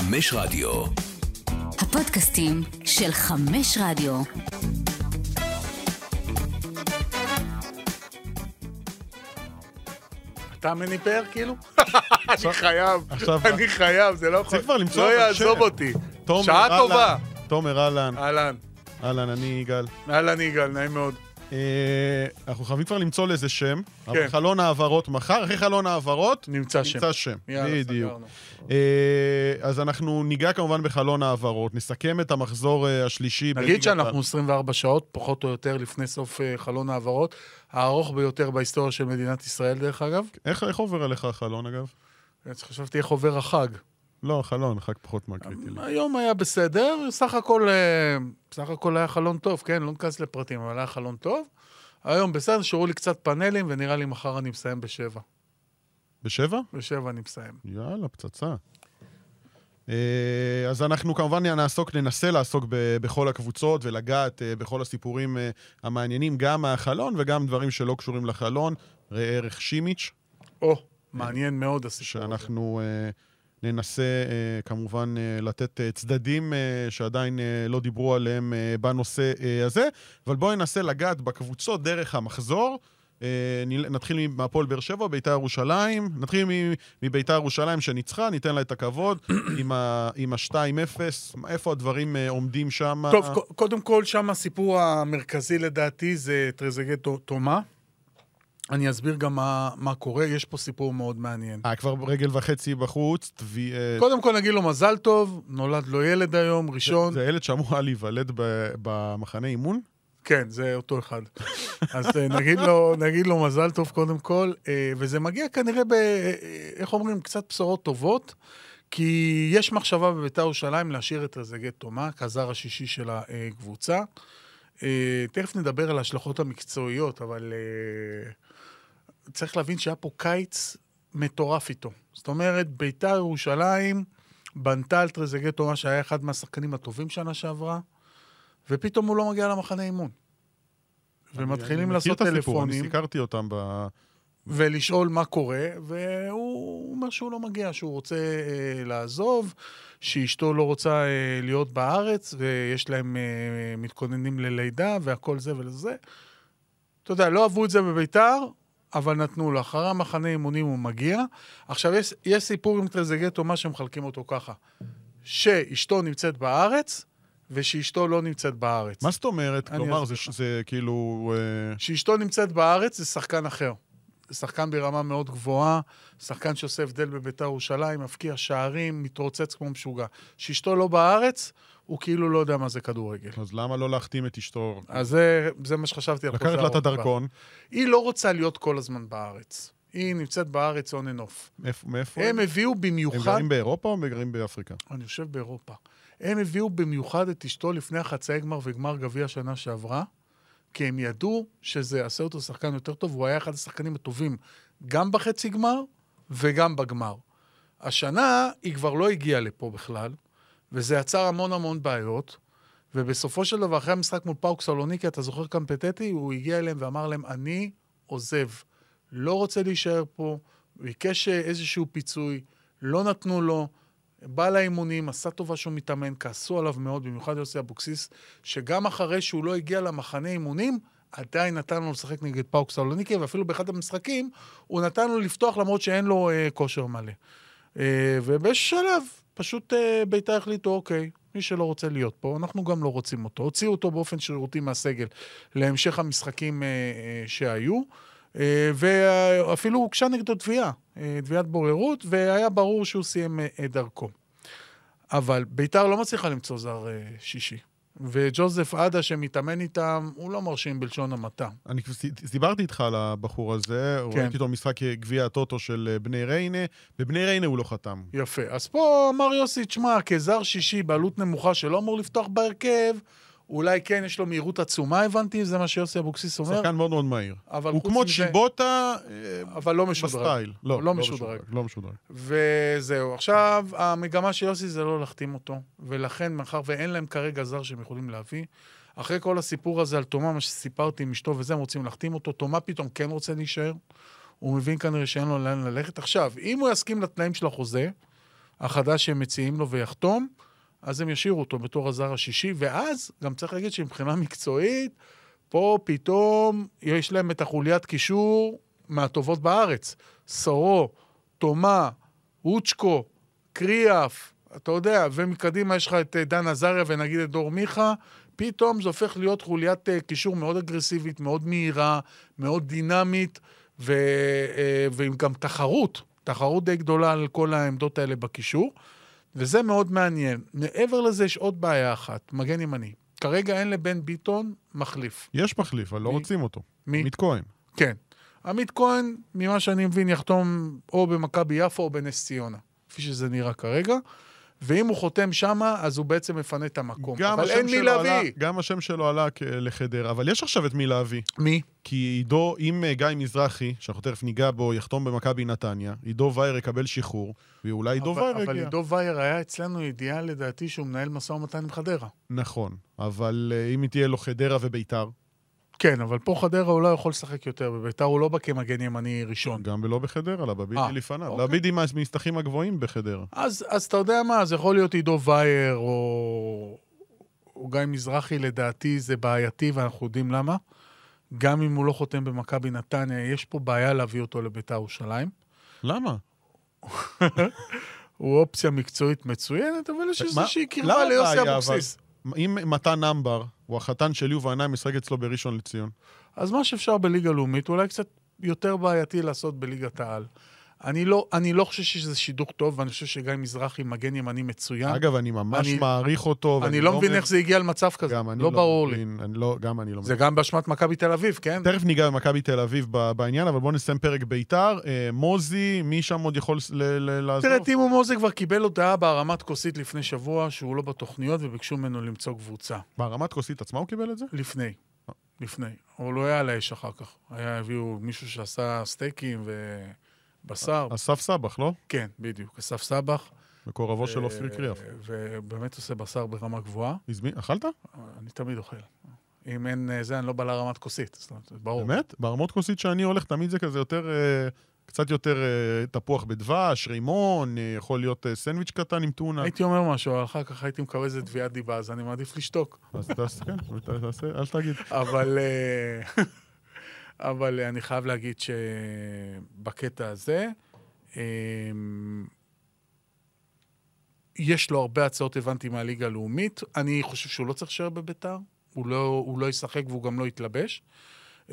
חמש רדיו. הפודקאסטים של חמש רדיו. אתה מני פאר כאילו? אני חייב, אני חייב, זה לא יכול, צריך כבר למצוא לא אבל יעזוב שם. אותי. תומר, שעה. טובה. תומר, אהלן. אהלן, אהלן, אני יגאל. אהלן יגאל, נעים מאוד. אה, אנחנו חייבים כבר למצוא לזה שם. כן. אבל חלון העברות מחר, אחרי חלון העברות, נמצא שם. נמצא שם. יאללה, בדיוק. אה, אז אנחנו ניגע כמובן בחלון העברות, נסכם את המחזור אה, השלישי. נגיד שאנחנו 24 שעות, פחות או יותר, לפני סוף חלון ההעברות, הארוך ביותר בהיסטוריה של מדינת ישראל, דרך אגב. איך איך עובר עליך החלון, אגב? חשבתי איך עובר החג. לא, חלון, חג פחות מהקריטי. היום היה בסדר, סך הכל, אה, סך הכל היה חלון טוב, כן? לא ניכנס לפרטים, אבל היה חלון טוב. היום בסדר, נשארו לי קצת פאנלים, ונראה לי מחר אני מסיים בשבע. בשבע? בשבע אני מסיים. יאללה, פצצה. אה, אז אנחנו כמובן נעסוק, ננסה לעסוק ב- בכל הקבוצות ולגעת אה, בכל הסיפורים המעניינים, גם מהחלון וגם דברים שלא קשורים לחלון. ראה ערך שימיץ', או, מעניין מאוד הסיפור הזה. שאנחנו ננסה אה, כמובן אה, לתת אה, צדדים שעדיין לא דיברו עליהם בנושא הזה, אבל בואו ננסה לגעת בקבוצות דרך המחזור. נתחיל מהפועל באר שבע, ביתר ירושלים. נתחיל מביתר ירושלים שניצחה, ניתן לה את הכבוד עם ה- עם ה-2-0. איפה הדברים עומדים שם? טוב, קודם כל, שם הסיפור המרכזי לדעתי זה טרזגט תומה. אני אסביר גם מה, מה קורה, יש פה סיפור מאוד מעניין. אה, כבר רגל וחצי בחוץ. תביא, אה, קודם כל נגיד לו מזל טוב, נולד לו ילד היום, ראשון. זה ילד שאמור היה להיוולד במחנה אימון? כן, זה אותו אחד. אז אה, נגיד לו, נגיד לו מזל טוב קודם כל, אה, וזה מגיע כנראה ב... איך אומרים? קצת בשורות טובות, כי יש מחשבה בביתר ירושלים להשאיר את רזגט תומה כזר השישי של הקבוצה. תכף נדבר על ההשלכות המקצועיות, אבל צריך להבין שהיה פה קיץ מטורף איתו. זאת אומרת, ביתר ירושלים בנתה על טרזגט תומה, שהיה אחד מהשחקנים הטובים שנה שעברה, ופתאום הוא לא מגיע למחנה אימון. ומתחילים אני לעשות מכיר את הסיפור, אני טלפונים סיקרתי אותם ב... ולשאול מה קורה, והוא אומר שהוא לא מגיע, שהוא רוצה אה, לעזוב, שאשתו לא רוצה אה, להיות בארץ, ויש להם אה, מתכוננים ללידה והכל זה ולזה. אתה יודע, לא אהבו את זה בביתר, אבל נתנו לו. אחרי המחנה אימונים הוא מגיע. עכשיו, יש, יש סיפור עם טרזגטו, מה שמחלקים אותו ככה, שאשתו נמצאת בארץ, ושאשתו לא נמצאת בארץ. מה זאת אומרת? כלומר, זה. זה כאילו... אה, שאשתו נמצאת בארץ זה שחקן אחר. שחקן ברמה מאוד גבוהה, שחקן שעושה הבדל בביתר ירושלים, מבקיע שערים, מתרוצץ כמו משוגע. שאשתו לא בארץ, הוא כאילו לא יודע מה זה כדורגל. אז למה לא להחתים את אשתו? אז זה, זה מה שחשבתי על לקחת לה את הדרכון. היא לא רוצה להיות כל הזמן בארץ. היא נמצאת בארץ and off. מאיפה-? הם הביאו הם במיוחד... גרים באירופה או הם גרים באפריקה? אני יושב באירופה. הם הביאו במיוחד את אשתו לפני החצאי גמר וגמר גביע שנה שעברה, כי הם ידעו שזה יעשה אותו שחקן יותר טוב, הוא היה אחד השחקנים הטובים גם בחצי גמר וגם בגמר. השנה היא כבר לא הגיעה לפה בכלל, וזה יצר המון המון בעיות, ובסופו של דבר, אחרי המשחק מול פאוק סלוניקי, אתה זוכר קמפטטי? הוא הגיע אליהם ואמר להם, אני עוזב, לא רוצה להישאר פה, ביקש אה, איזשהו פיצוי, לא נתנו לו, בא לאימונים, עשה טובה שהוא מתאמן, כעסו עליו מאוד, במיוחד יוסי אבוקסיס, שגם אחרי שהוא לא הגיע למחנה אימונים, עדיין נתן לו לשחק נגד פאוק סלוניקי, ואפילו באחד המשחקים הוא נתן לו לפתוח למרות שאין לו אה, כושר מלא. אה, ובאיזשהו שלב, פשוט אה, בית"ר החליטו, אוקיי, מי שלא רוצה להיות פה, אנחנו גם לא רוצים אותו. הוציאו אותו באופן שרירותי מהסגל להמשך המשחקים אה, אה, שהיו, אה, ואפילו הוגשה נגדו תביעה, אה, תביעת בוררות, והיה ברור שהוא סיים אה, דרכו. אבל בית"ר לא מצליחה למצוא זר אה, שישי. וג'וזף עדה שמתאמן איתם, הוא לא מרשים בלשון המעטה. אני דיברתי איתך על הבחור הזה, כן. ראיתי אותו במשחק גביע הטוטו של אה, בני ריינה, בבני ריינה הוא לא חתם. יפה. אז פה אמר יוסי, תשמע, כזר שישי בעלות נמוכה שלא אמור לפתוח בהרכב, אולי כן, יש לו מהירות עצומה, הבנתי, זה מה שיוסי אבוקסיס אומר, שחקן מאוד מאוד מהיר. אבל הוא כמו צ'יבוטה אה, אבל לא משודרג. בסטייל. הוא לא משודרג. לא משודרג. וזהו. עכשיו, המגמה של יוסי זה לא להחתים אותו, ולכן, מאחר ואין להם כרגע זר שהם יכולים להביא, אחרי כל הסיפור הזה על תומה, מה שסיפרתי עם אשתו וזה, הם רוצים להחתים אותו, תומה פתאום כן רוצה להישאר, הוא מבין כנראה שאין לו לאן ללכת. עכשיו, אם הוא יסכים לתנאים של החוזה, החדש שהם מציעים לו ויחתום, אז הם ישאירו אותו בתור הזר השישי, ואז גם צריך להגיד שמבחינה מקצועית, פה פתאום יש להם את החוליית קישור מהטובות בארץ. סורו, תומה, אוצ'קו, קריאף, אתה יודע, ומקדימה יש לך את אה, דן עזריה ונגיד את דור מיכה, פתאום זה הופך להיות חוליית אה, קישור מאוד אגרסיבית, מאוד מהירה, מאוד דינמית, ו, אה, ועם גם תחרות, תחרות די גדולה על כל העמדות האלה בקישור, וזה מאוד מעניין. מעבר לזה יש עוד בעיה אחת, מגן ימני. כרגע אין לבן ביטון מחליף. יש מחליף, אבל לא מי? רוצים אותו. מי? עמית כהן. כן. עמית כהן, ממה שאני מבין, יחתום או במכבי יפו או בנס ציונה, כפי שזה נראה כרגע. ואם הוא חותם שמה, אז הוא בעצם מפנה את המקום. אבל אין מי להביא. גם השם שלו עלה לחדרה, אבל יש עכשיו את מי להביא. מי? כי עידו, אם אה, גיא מזרחי, שאנחנו תכף ניגע בו, יחתום במכבי נתניה, עידו וייר יקבל שחרור, ואולי עידו אבל, וייר אבל יגיע. עידו וייר היה אצלנו ידיעה לדעתי שהוא מנהל משא ומתן עם חדרה. נכון, אבל אה, אם תהיה לו חדרה וביתר, כן, אבל פה חדרה הוא לא יכול לשחק יותר, בביתר הוא לא בא כמגן ימני ראשון. גם ולא בחדרה, לבידי אה, לפניו. אוקיי. לבידי מהמסתחים הגבוהים בחדרה. אז, אז אתה יודע מה, זה יכול להיות עידו וייר או, או גיא מזרחי, לדעתי זה בעייתי ואנחנו יודעים למה. גם אם הוא לא חותם במכבי נתניה, יש פה בעיה להביא אותו לביתר ירושלים. למה? הוא אופציה מקצועית מצוינת, אבל יש איזושהי קרבה ליוסי? אבוקסיס. אם מתן אמבר הוא החתן של יובה עיניים משחק אצלו בראשון לציון, אז מה שאפשר בליגה לאומית, אולי קצת יותר בעייתי לעשות בליגת העל. אני לא, אני לא חושב שזה שידוך טוב, ואני חושב שגיא מזרחי מגן ימני מצוין. אגב, אני ממש אני- מעריך אותו. אני ואני לא מבין איך זה הגיע למצב כזה. גם אני לא ברור לי. מבין, אני לא, גם אני לא זה מבין. גם באשמת מכבי תל אביב, כן? תכף ניגע במכבי תל אביב בעניין, אבל בואו נסיים פרק ביתר. אה, מוזי, מי שם עוד יכול לעזור? תראה, טימו מוזה כבר קיבל הודעה בהרמת כוסית לפני שבוע שהוא לא בתוכניות וביקשו ממנו למצוא קבוצה. בהרמת כוסית עצמה הוא קיבל את זה? לפני. לפני. אבל הוא היה על האש אחר כך. היה, הביאו מישהו שעשה סטייקים ובשר. אסף סבח, לא? כן, בדיוק. אסף סבח. מקורבו של אה, אופיר קריאף. ובאמת עושה בשר ברמה גבוהה. הזמין- אכלת? אני תמיד אוכל. אם אין אה, זה, אני לא בא להרמת כוסית. זאת אומרת, ברור. באמת? בהרמות כוסית שאני הולך, תמיד זה כזה יותר... אה, קצת יותר אה, תפוח בדבש, רימון, אה, יכול להיות אה, סנדוויץ' קטן עם טונה. הייתי אומר משהו, אבל אחר כך הייתי מקבל איזה תביעת דיבה, אז אני מעדיף לשתוק. אז תעשה, כן, אל תגיד. אבל, אה, אבל אה, אני חייב להגיד שבקטע הזה, אה, יש לו הרבה הצעות, הבנתי, מהליגה הלאומית. אני חושב שהוא לא צריך להישאר בביתר, הוא לא, הוא לא ישחק והוא גם לא יתלבש.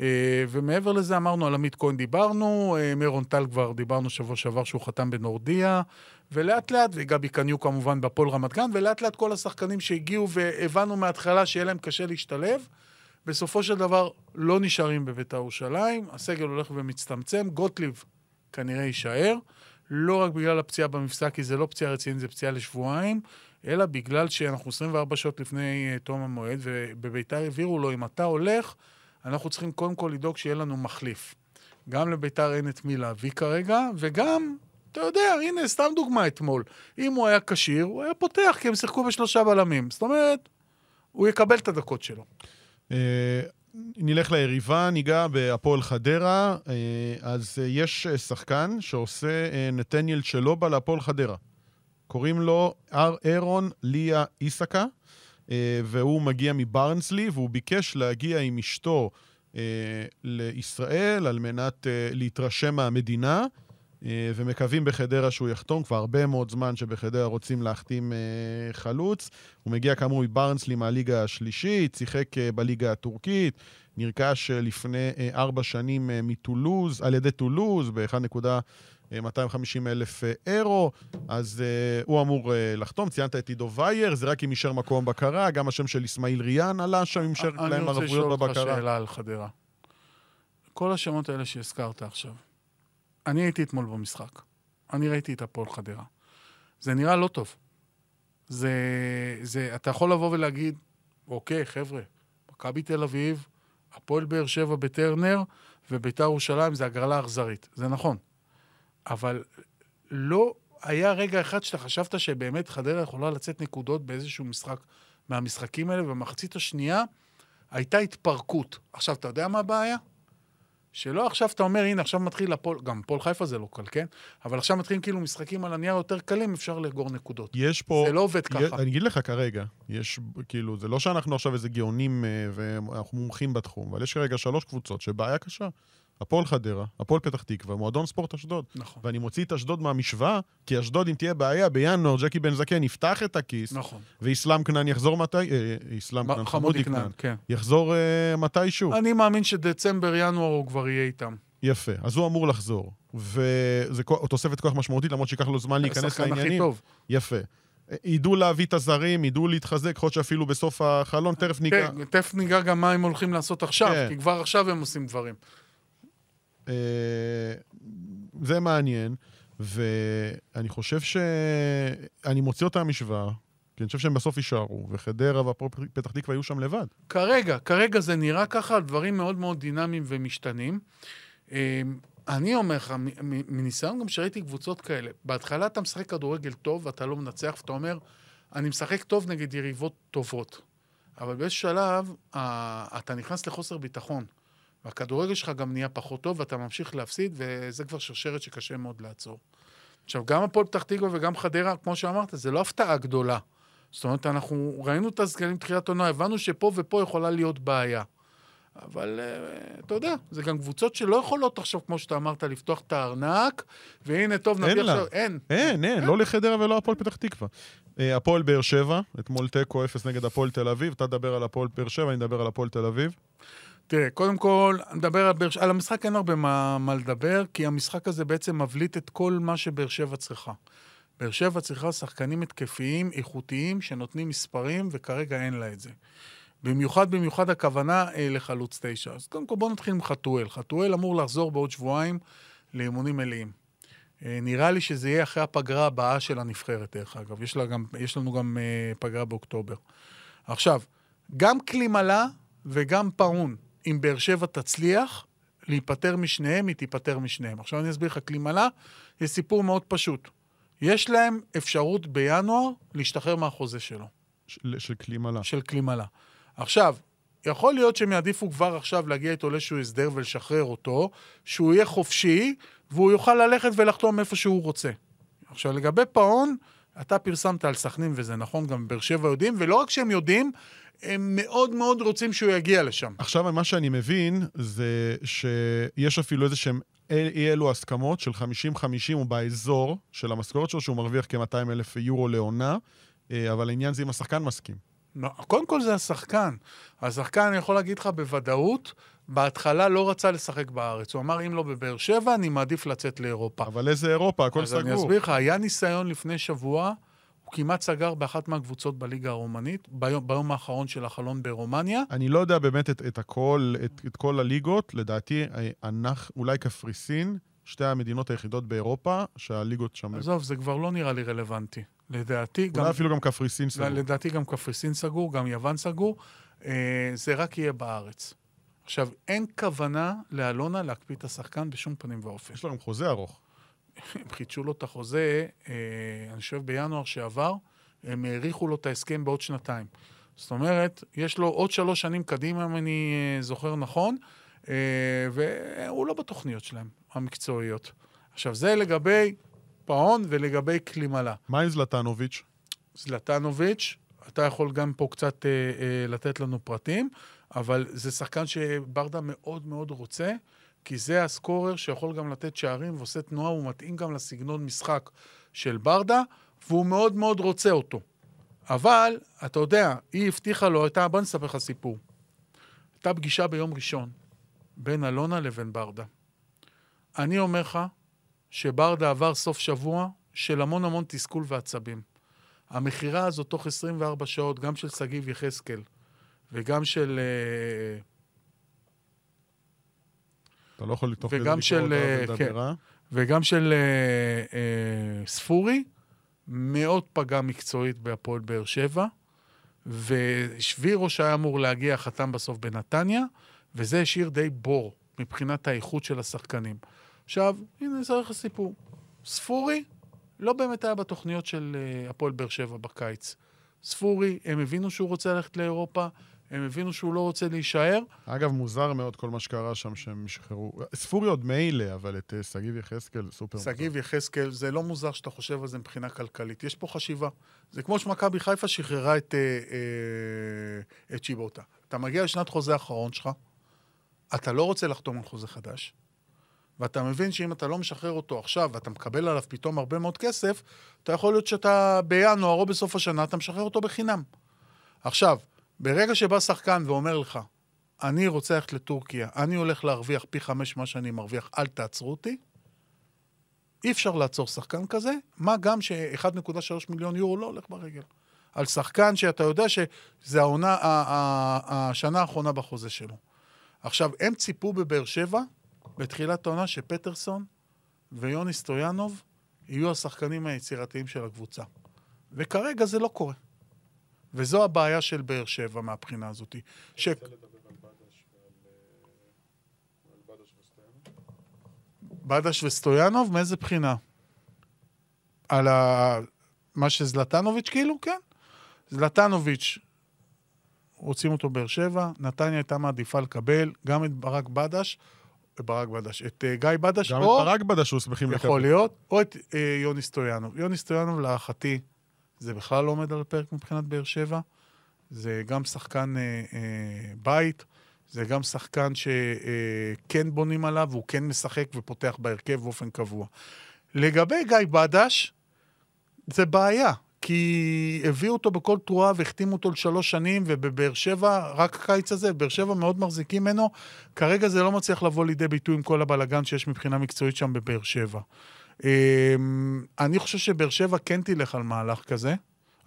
אה, ומעבר לזה, אמרנו על עמית כהן דיברנו, מירון טל כבר דיברנו שבוע שעבר שהוא חתם בנורדיה, ולאט לאט, וגבי קניו כמובן בהפועל רמת גן, ולאט לאט כל השחקנים שהגיעו והבנו מההתחלה שיהיה להם קשה להשתלב, בסופו של דבר לא נשארים בביתר ירושלים, הסגל הולך ומצטמצם, גוטליב כנראה יישאר, לא רק בגלל הפציעה במפסק, כי זה לא פציעה רצינית, זה פציעה לשבועיים, אלא בגלל שאנחנו 24 שעות לפני אה, תום המועד, ובביתר הבהירו לו, אם אתה הולך, אנחנו צריכים קודם כל לדאוג שיהיה לנו מחליף. גם לביתר אין את מי להביא כרגע, וגם, אתה יודע, הנה, סתם דוגמה אתמול. אם הוא היה כשיר, הוא היה פותח, כי הם שיחקו בשלושה בלמים. זאת אומרת, הוא יקבל את הדקות שלו. אה, נלך ליריבה, ניגע בהפועל חדרה. אה, אז אה, יש שחקן שעושה נתניאל שלובה להפועל חדרה. קוראים לו אר אירון ליה איסקה, והוא מגיע מברנסלי, והוא ביקש להגיע עם אשתו לישראל על מנת להתרשם מהמדינה. אה, ומקווים בחדרה שהוא יחתום, כבר הרבה מאוד זמן שבחדרה רוצים להחתים אה, חלוץ. הוא מגיע כאמור מברנסלי מהליגה השלישית, שיחק אה, בליגה הטורקית, נרכש לפני ארבע שנים מטולוז, על ידי טולוז ב-1.250 אלף אירו, אז הוא אמור לחתום. ציינת את עידו וייר, זה רק אם יישאר מקום בקרה, גם השם של אסמאעיל ריאן עלה שם, אם יישאר אני להם רוצה לשאול ערבויות אותך בבקרה. שאלה על חדרה. כל השמות האלה שהזכרת עכשיו, אני הייתי אתמול במשחק. אני ראיתי את הפועל חדרה. זה נראה לא טוב. זה, זה, אתה יכול לבוא ולהגיד, אוקיי, חבר'ה, מכבי תל אביב, הפועל באר שבע בטרנר וביתר ירושלים זה הגרלה אכזרית. זה נכון. אבל לא היה רגע אחד שאתה חשבת שבאמת חדרה יכולה לצאת נקודות באיזשהו משחק מהמשחקים האלה, ובמחצית השנייה הייתה התפרקות. עכשיו, אתה יודע מה הבעיה? שלא עכשיו אתה אומר, הנה, עכשיו מתחיל הפועל, גם הפועל חיפה זה לא קל, כן? אבל עכשיו מתחילים כאילו משחקים על הנייר יותר קלים, אפשר לאגור נקודות. יש פה... זה לא עובד ככה. אני אגיד לך כרגע, יש, כאילו, זה לא שאנחנו עכשיו איזה גאונים אה, ואנחנו מומחים בתחום, אבל יש כרגע שלוש קבוצות שבעיה קשה. הפועל חדרה, הפועל פתח תקווה, מועדון ספורט אשדוד. נכון, ואני מוציא את אשדוד מהמשוואה, כי אשדוד, אם תהיה בעיה, בינואר ג'קי בן זקן יפתח את הכיס, נכון. ואיסלאם כנען יחזור מתי... אה, איסלאם כנען, חמודי כנען, כן. יחזור אה, מתישהו. אני מאמין שדצמבר-ינואר הוא כבר יהיה איתם. יפה, אז הוא אמור לחזור. וזה תוספת כוח משמעותית, למרות שייקח לו זמן להיכנס השחקן הכי לעניינים. טוב. יפה. ידעו להביא את הזרים, ידעו להתחזק, יכול להיות שאפילו בסוף החלון, תכף ניגע. כן, תכף ניגע גם מה הם הולכים לעשות עכשיו, כן. כי כבר עכשיו הם עושים דברים. אה, זה מעניין, ואני חושב ש... אני מוציא אותם מהמשוואה, כי אני חושב שהם בסוף יישארו, וחדרה והפועל פתח תקווה יהיו שם לבד. כרגע, כרגע זה נראה ככה, דברים מאוד מאוד דינמיים ומשתנים. אה, אני אומר לך, מניסיון גם שראיתי קבוצות כאלה, בהתחלה אתה משחק כדורגל טוב ואתה לא מנצח, ואתה אומר, אני משחק טוב נגד יריבות טובות. אבל באיזשהו שלב, אתה נכנס לחוסר ביטחון. והכדורגל שלך גם נהיה פחות טוב, ואתה ממשיך להפסיד, וזה כבר שרשרת שקשה מאוד לעצור. עכשיו, גם הפועל פתח תקווה וגם חדרה, כמו שאמרת, זה לא הפתעה גדולה. זאת אומרת, אנחנו ראינו את הסגלים תחילת עונה, הבנו שפה ופה יכולה להיות בעיה. אבל uh, אתה יודע, זה גם קבוצות שלא יכולות עכשיו, כמו שאתה אמרת, לפתוח את הארנק, והנה, טוב, נביא אין. עכשיו... אין. אין, אין, לא לחדרה ולא הפועל פתח תקווה. אה, הפועל באר שבע, אתמול תיקו 0 נגד הפועל תל אביב, אתה תדבר על הפועל באר שבע, אני אדבר על הפועל תל אביב. תראה, קודם כל, נדבר על באר שבע. על המשחק אין הרבה מה, מה לדבר, כי המשחק הזה בעצם מבליט את כל מה שבאר שבע צריכה. באר שבע צריכה שחקנים התקפיים, איכותיים, שנותנים מספרים, וכרגע אין לה את זה. במיוחד, במיוחד הכוונה אה, לחלוץ תשע. אז קודם כל בואו נתחיל עם חתואל. חתואל אמור לחזור בעוד שבועיים לאימונים מלאים. אה, נראה לי שזה יהיה אחרי הפגרה הבאה של הנבחרת, דרך אגב. יש, גם, יש לנו גם אה, פגרה באוקטובר. עכשיו, גם קלימלה וגם פאון, אם באר שבע תצליח להיפטר משניהם, היא תיפטר משניהם. עכשיו אני אסביר לך, קלימלה, יש סיפור מאוד פשוט. יש להם אפשרות בינואר להשתחרר מהחוזה שלו, של, של קלימלה. של קלימלה. עכשיו, יכול להיות שהם יעדיפו כבר עכשיו להגיע איתו לאיזשהו הסדר ולשחרר אותו, שהוא יהיה חופשי, והוא יוכל ללכת ולחתום איפה שהוא רוצה. עכשיו, לגבי פאון, אתה פרסמת על סכנין, וזה נכון, גם באר שבע יודעים, ולא רק שהם יודעים, הם מאוד מאוד רוצים שהוא יגיע לשם. עכשיו, מה שאני מבין זה שיש אפילו איזה שהם אי אלו הסכמות של 50-50 הוא באזור של המשכורת שלו, שהוא מרוויח כ-200 אלף יורו לעונה, אה, אבל העניין זה אם השחקן מסכים. קודם כל זה השחקן. השחקן, אני יכול להגיד לך בוודאות, בהתחלה לא רצה לשחק בארץ. הוא אמר, אם לא בבאר שבע, אני מעדיף לצאת לאירופה. אבל איזה אירופה, הכל אז סגור. אני אסביר לך, היה ניסיון לפני שבוע, הוא כמעט סגר באחת מהקבוצות בליגה הרומנית, ביום, ביום האחרון של החלון ברומניה. אני לא יודע באמת את, את הכל, את, את כל הליגות. לדעתי, אה, אנחנו, אולי קפריסין, שתי המדינות היחידות באירופה, שהליגות שם... עזוב, זה כבר לא נראה לי רלוונטי. לדעתי, גם, אולי אפילו גם קפריסין סגור. לדעתי גם קפריסין סגור, גם יוון סגור. אה, זה רק יהיה בארץ. עכשיו, אין כוונה לאלונה להקפיא את השחקן בשום פנים ואופן. יש לו גם חוזה ארוך. הם חידשו לו את החוזה, אה, אני חושב בינואר שעבר, הם האריכו לו את ההסכם בעוד שנתיים. זאת אומרת, יש לו עוד שלוש שנים קדימה, אם אני אה, זוכר נכון, אה, והוא לא בתוכניות שלהם, המקצועיות. עכשיו, זה לגבי פאון ולגבי קלימלה. מה עם זלטנוביץ'? זלטנוביץ', אתה יכול גם פה קצת אה, אה, לתת לנו פרטים, אבל זה שחקן שברדה מאוד מאוד רוצה, כי זה הסקורר שיכול גם לתת שערים ועושה תנועה, הוא מתאים גם לסגנון משחק של ברדה, והוא מאוד מאוד רוצה אותו. אבל, אתה יודע, היא הבטיחה לו, הייתה, בוא נספר לך סיפור. הייתה פגישה ביום ראשון בין אלונה לבין ברדה. אני אומר לך שברדה עבר סוף שבוע של המון המון תסכול ועצבים. המכירה הזאת תוך 24 שעות, גם של שגיב יחזקאל וגם של... אה, אתה לא יכול תוך כדי לקרוא של, אותה אה, ולדבר, אה? וגם של אה, אה, ספורי, מאוד פגע מקצועית בהפועל באר שבע, ושבירו שהיה אמור להגיע חתם בסוף בנתניה, וזה השאיר די בור מבחינת האיכות של השחקנים. עכשיו, הנה, אני אספר לך סיפור. ספורי לא באמת היה בתוכניות של הפועל באר שבע בקיץ. ספורי, הם הבינו שהוא רוצה ללכת לאירופה, הם הבינו שהוא לא רוצה להישאר. אגב, מוזר מאוד כל מה שקרה שם, שהם שחררו... ספורי עוד מילא, אבל את אה, שגיב יחזקאל זה סופר מוזר. שגיב יחזקאל, זה לא מוזר שאתה חושב על זה מבחינה כלכלית. יש פה חשיבה. זה כמו שמכבי חיפה שחררה את, אה, אה, את שיבוטה. אתה מגיע לשנת חוזה האחרון שלך, אתה לא רוצה לחתום על חוזה חדש, ואתה מבין שאם אתה לא משחרר אותו עכשיו, ואתה מקבל עליו פתאום הרבה מאוד כסף, אתה יכול להיות שאתה בינואר או בסוף השנה, אתה משחרר אותו בחינם. עכשיו, ברגע שבא שחקן ואומר לך, אני רוצה ללכת לטורקיה, אני הולך להרוויח פי חמש מה שאני מרוויח, אל תעצרו אותי, אי אפשר לעצור שחקן כזה, מה גם ש-1.3 מיליון יורו לא הולך ברגל. על שחקן שאתה יודע שזה העונה, השנה האחרונה בחוזה שלו. עכשיו, הם ציפו בבאר שבע, בתחילת העונה, שפטרסון ויוני סטויאנוב יהיו השחקנים היצירתיים של הקבוצה. וכרגע זה לא קורה. וזו הבעיה של באר שבע מהבחינה הזאת. ש... בדש וסטויאנוב, מאיזה בחינה? על ה... מה שזלטנוביץ' כאילו? כן. זלטנוביץ', רוצים אותו באר שבע, נתניה הייתה מעדיפה לקבל גם את ברק בדש, ברק בדש, את uh, גיא בדש, גם או, את ברק בדשו שמחים יכול להיות, או את uh, יוני סטויאנוב. יוני סטויאנוב, להערכתי, זה בכלל לא עומד על הפרק מבחינת באר שבע. זה גם שחקן uh, uh, בית, זה גם שחקן שכן uh, בונים עליו, והוא כן משחק ופותח בהרכב באופן קבוע. לגבי גיא בדש, זה בעיה, כי הביאו אותו בכל תרועה והחתימו אותו לשלוש שנים, ובבאר שבע, רק הקיץ הזה, באר שבע מאוד מחזיקים ממנו. כרגע זה לא מצליח לבוא לידי ביטוי עם כל הבלגן שיש מבחינה מקצועית שם בבאר שבע. אמ, אני חושב שבאר שבע כן תלך על מהלך כזה.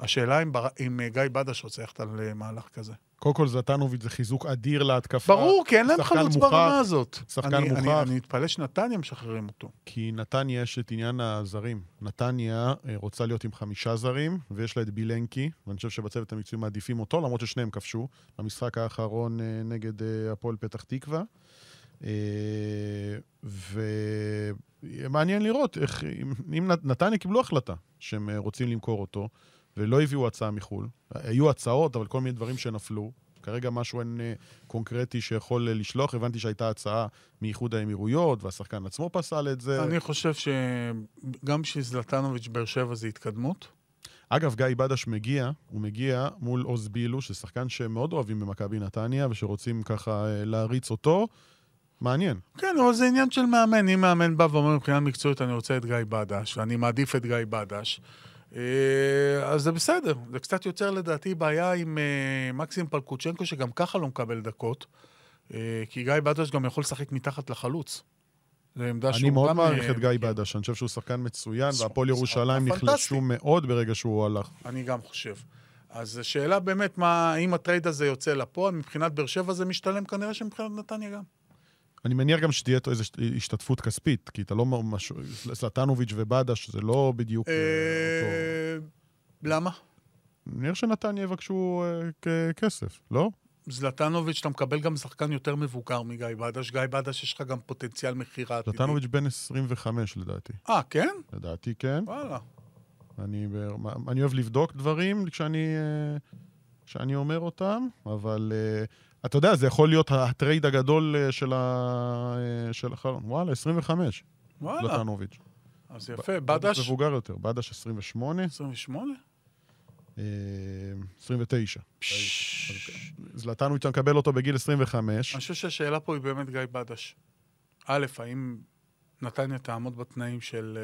השאלה אם, בר... אם אה, גיא בדש רוצה ללכת על אה, מהלך כזה. קודם כל, זלטנוביץ' זה חיזוק אדיר להתקפה. ברור, כי אין להם חלוץ מוכח, ברמה הזאת. שחקן אני, מוכח. אני, אני מתפלא שנתניה משחררים אותו. כי נתניה יש את עניין הזרים. נתניה אה, רוצה להיות עם חמישה זרים, ויש לה את בילנקי, ואני חושב שבצוות המקצועי מעדיפים אותו, למרות ששניהם כבשו, במשחק האחרון נגד הפועל פתח תקווה. אה, ומעניין לראות איך, אם, אם נת- נתניה קיבלו החלטה שהם אה, רוצים למכור אותו, ולא הביאו הצעה מחו"ל. היו הצעות, אבל כל מיני דברים שנפלו. כרגע משהו אין אה, קונקרטי שיכול לשלוח. הבנתי שהייתה הצעה מאיחוד האמירויות, והשחקן עצמו פסל את זה. אני חושב שגם בשביל זלטנוביץ' באר שבע זה התקדמות. אגב, גיא בדש מגיע, הוא מגיע מול עוז בילו, שזה שחקן שמאוד אוהבים במכבי נתניה, ושרוצים ככה להריץ אותו. מעניין. כן, אבל זה עניין של מאמן. אם מאמן בא ואומר מבחינה מקצועית, אני רוצה את גיא בדש, ואני מעדיף את גיא בדש, אה, אז זה בסדר. זה קצת יוצר לדעתי בעיה עם אה, מקסים פלקוצ'נקו, שגם ככה לא מקבל דקות, אה, כי גיא בדש גם יכול לשחק מתחת לחלוץ. זו עמדה שהוא אני מאוד מעריך את גיא מכיר. בדש, אני חושב שהוא שחקן מצוין, והפועל ירושלים. נחלשו מאוד ברגע שהוא הלך. אני גם חושב. אז השאלה באמת, מה, אם הטרייד הזה יוצא לפועל, מבחינת באר שבע זה משתלם כנראה שמבחינת נתניה גם. אני מניח גם שתהיה איזו השתתפות כספית, כי אתה לא... משהו- זלטנוביץ' ובדש זה לא בדיוק אה, אותו... למה? אני מניח שנתניה יבקשו אה, כסף, לא? זלטנוביץ', אתה מקבל גם שחקן יותר מבוגר מגיא בדש. גיא בדש, יש לך גם פוטנציאל מכירה עתידי. זלטנוביץ' בן 25 לדעתי. אה, כן? לדעתי כן. וואלה. אני, אני אוהב לבדוק דברים כשאני, אה, כשאני אומר אותם, אבל אתה יודע, זה יכול להיות הטרייד הגדול אה, של, ה, אה, של החלון. וואלה, 25, וואלה. זלטנוביץ'. אז יפה. בדש, מבוגר יותר, בדש 28, 28? אה, 29. זלטנוביץ', מקבל אותו בגיל 25. אני חושב שהשאלה פה היא באמת גיא בדש. א', האם נתניה תעמוד בתנאים של...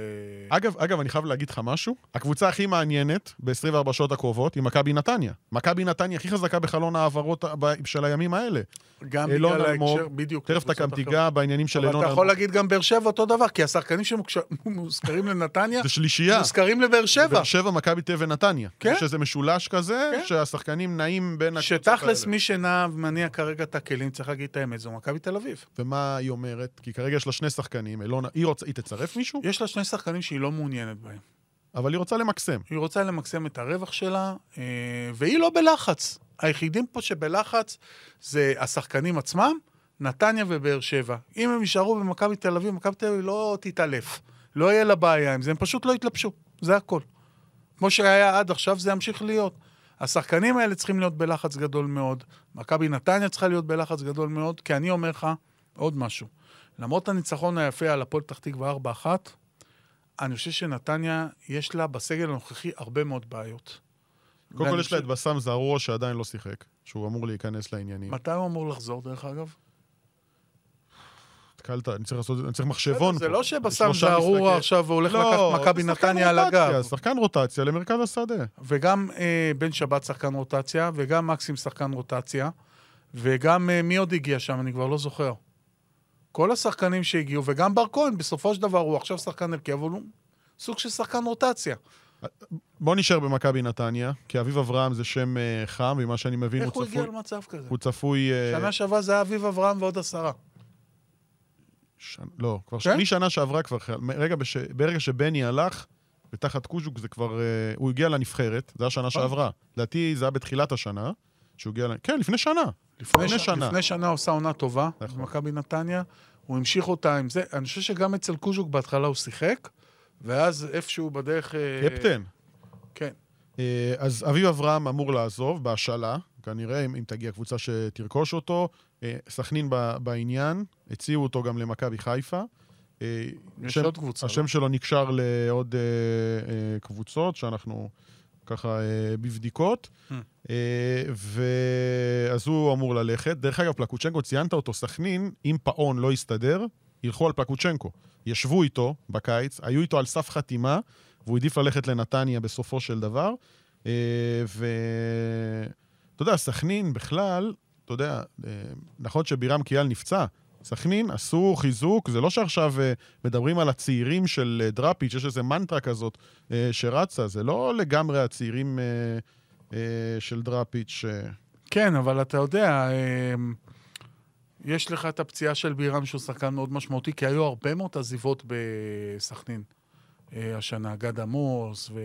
אה, אגב, אגב, אני חייב להגיד לך משהו. הקבוצה הכי מעניינת ב-24 שעות הקרובות היא מכבי נתניה. מכבי נתניה הכי חזקה בחלון ההעברות ב- של הימים האלה. גם אילון בגלל אלמוג, ההקשר, בדיוק. תכף אתה גם. תיגע בעניינים של אבל אילון אתה יכול אלמוג. להגיד גם באר שבע אותו דבר, כי השחקנים שמוזכרים לנתניה, זה שלישייה. מוזכרים לבאר שבע. באר שבע, מכבי תל ונתניה. כן. יש איזה משולש כזה, כן. שהשחקנים נעים בין הקבוצות שתכלס האלה. מי שנע ומניע כרגע את הכלים, צריך להגיד את האמת, זו מכבי תל אביב. ומה היא אומרת? כי כרגע יש לה שני שחקנים, אילונה, היא רוצה, היא תצרף מישהו, יש לה שני שחקנים שהיא לא מעוניינת בהם. אבל היא רוצה למקסם. היא רוצה למקסם את הרווח שלה, אה, והיא לא בלחץ. היחידים פה שבלחץ זה השחקנים עצמם, נתניה ובאר שבע. אם הם יישארו במכבי תל אביב, מכבי תל אביב לא תתעלף. לא יהיה לה בעיה עם זה, הם פשוט לא יתלבשו. זה הכל. כמו שהיה עד עכשיו, זה ימשיך להיות. השחקנים האלה צריכים להיות בלחץ גדול מאוד. מכבי נתניה צריכה להיות בלחץ גדול מאוד, כי אני אומר לך עוד משהו. למרות הניצחון היפה על הפועל פתח תקווה 4-1, אני חושב שנתניה, יש לה בסגל הנוכחי הרבה מאוד בעיות. קודם כל יש לה את בסאם זערורה שעדיין לא שיחק, שהוא אמור להיכנס לעניינים. מתי הוא אמור לחזור, דרך אגב? התקלת, אני צריך לעשות, אני צריך מחשבון פה. זה לא שבסם זערורה עכשיו והולך לא, לקחת מכבי נתניה על הגב. שחקן רוטציה למרכז השדה. וגם אה, בן שבת שחקן רוטציה, וגם מקסים שחקן רוטציה, וגם אה, מי עוד הגיע שם, אני כבר לא זוכר. כל השחקנים שהגיעו, וגם בר כהן, בסופו של דבר הוא עכשיו שחקן הרכב, אבל הוא סוג של שחקן רוטציה. בוא נשאר במכבי נתניה, כי אביב אברהם זה שם אה, חם, ממה שאני מבין איך הוא הוא הגיע צפוי... למצב כזה? הוא צפוי... אה, שנה שעברה זה היה אביב אברהם ועוד עשרה. ש... לא, כבר כן? משנה שעברה כבר, רגע, בש... ברגע שבני הלך, ותחת קוז'וק זה כבר... אה, הוא הגיע לנבחרת, זה היה שנה שעברה. לדעתי זה היה בתחילת השנה, שהוא הגיע... כן, לפני שנה. לפני, לפני ש... שנה. לפני שנה הוא עשה עונה טובה, נכון. במכבי נתניה, הוא המשיך אותה עם זה. אני חושב שגם אצל קוז'וק בהתחלה הוא שיחק, ואז איפשהו בדרך... אה, קפטן. כן. אה, אז אביב אברהם אמור לעזוב בהשאלה, כנראה, אם, אם תגיע קבוצה שתרכוש אותו. אה, סכנין בעניין, הציעו אותו גם למכבי חיפה. יש השם- עוד קבוצה. השם לא? שלו נקשר לעוד קבוצות, שאנחנו ככה אה, בבדיקות. Hmm. אה, ואז הוא אמור ללכת. דרך אגב, פלקוצ'נקו, ציינת אותו, סכנין, אם פאון לא יסתדר, ילכו על פלקוצ'נקו. ישבו איתו בקיץ, היו איתו על סף חתימה, והוא העדיף ללכת לנתניה בסופו של דבר. אה, ואתה יודע, סכנין בכלל, אתה יודע, נכון שבירם קיאל נפצע, סכנין עשו חיזוק, זה לא שעכשיו אה, מדברים על הצעירים של אה, דראפיץ', יש איזה מנטרה כזאת אה, שרצה, זה לא לגמרי הצעירים אה, אה, של דראפיץ'. אה, כן, אבל אתה יודע, אמ, יש לך את הפציעה של בירם, שהוא שחקן מאוד משמעותי, כי היו הרבה מאוד עזיבות בסכנין אה, השנה. גד עמוס ו...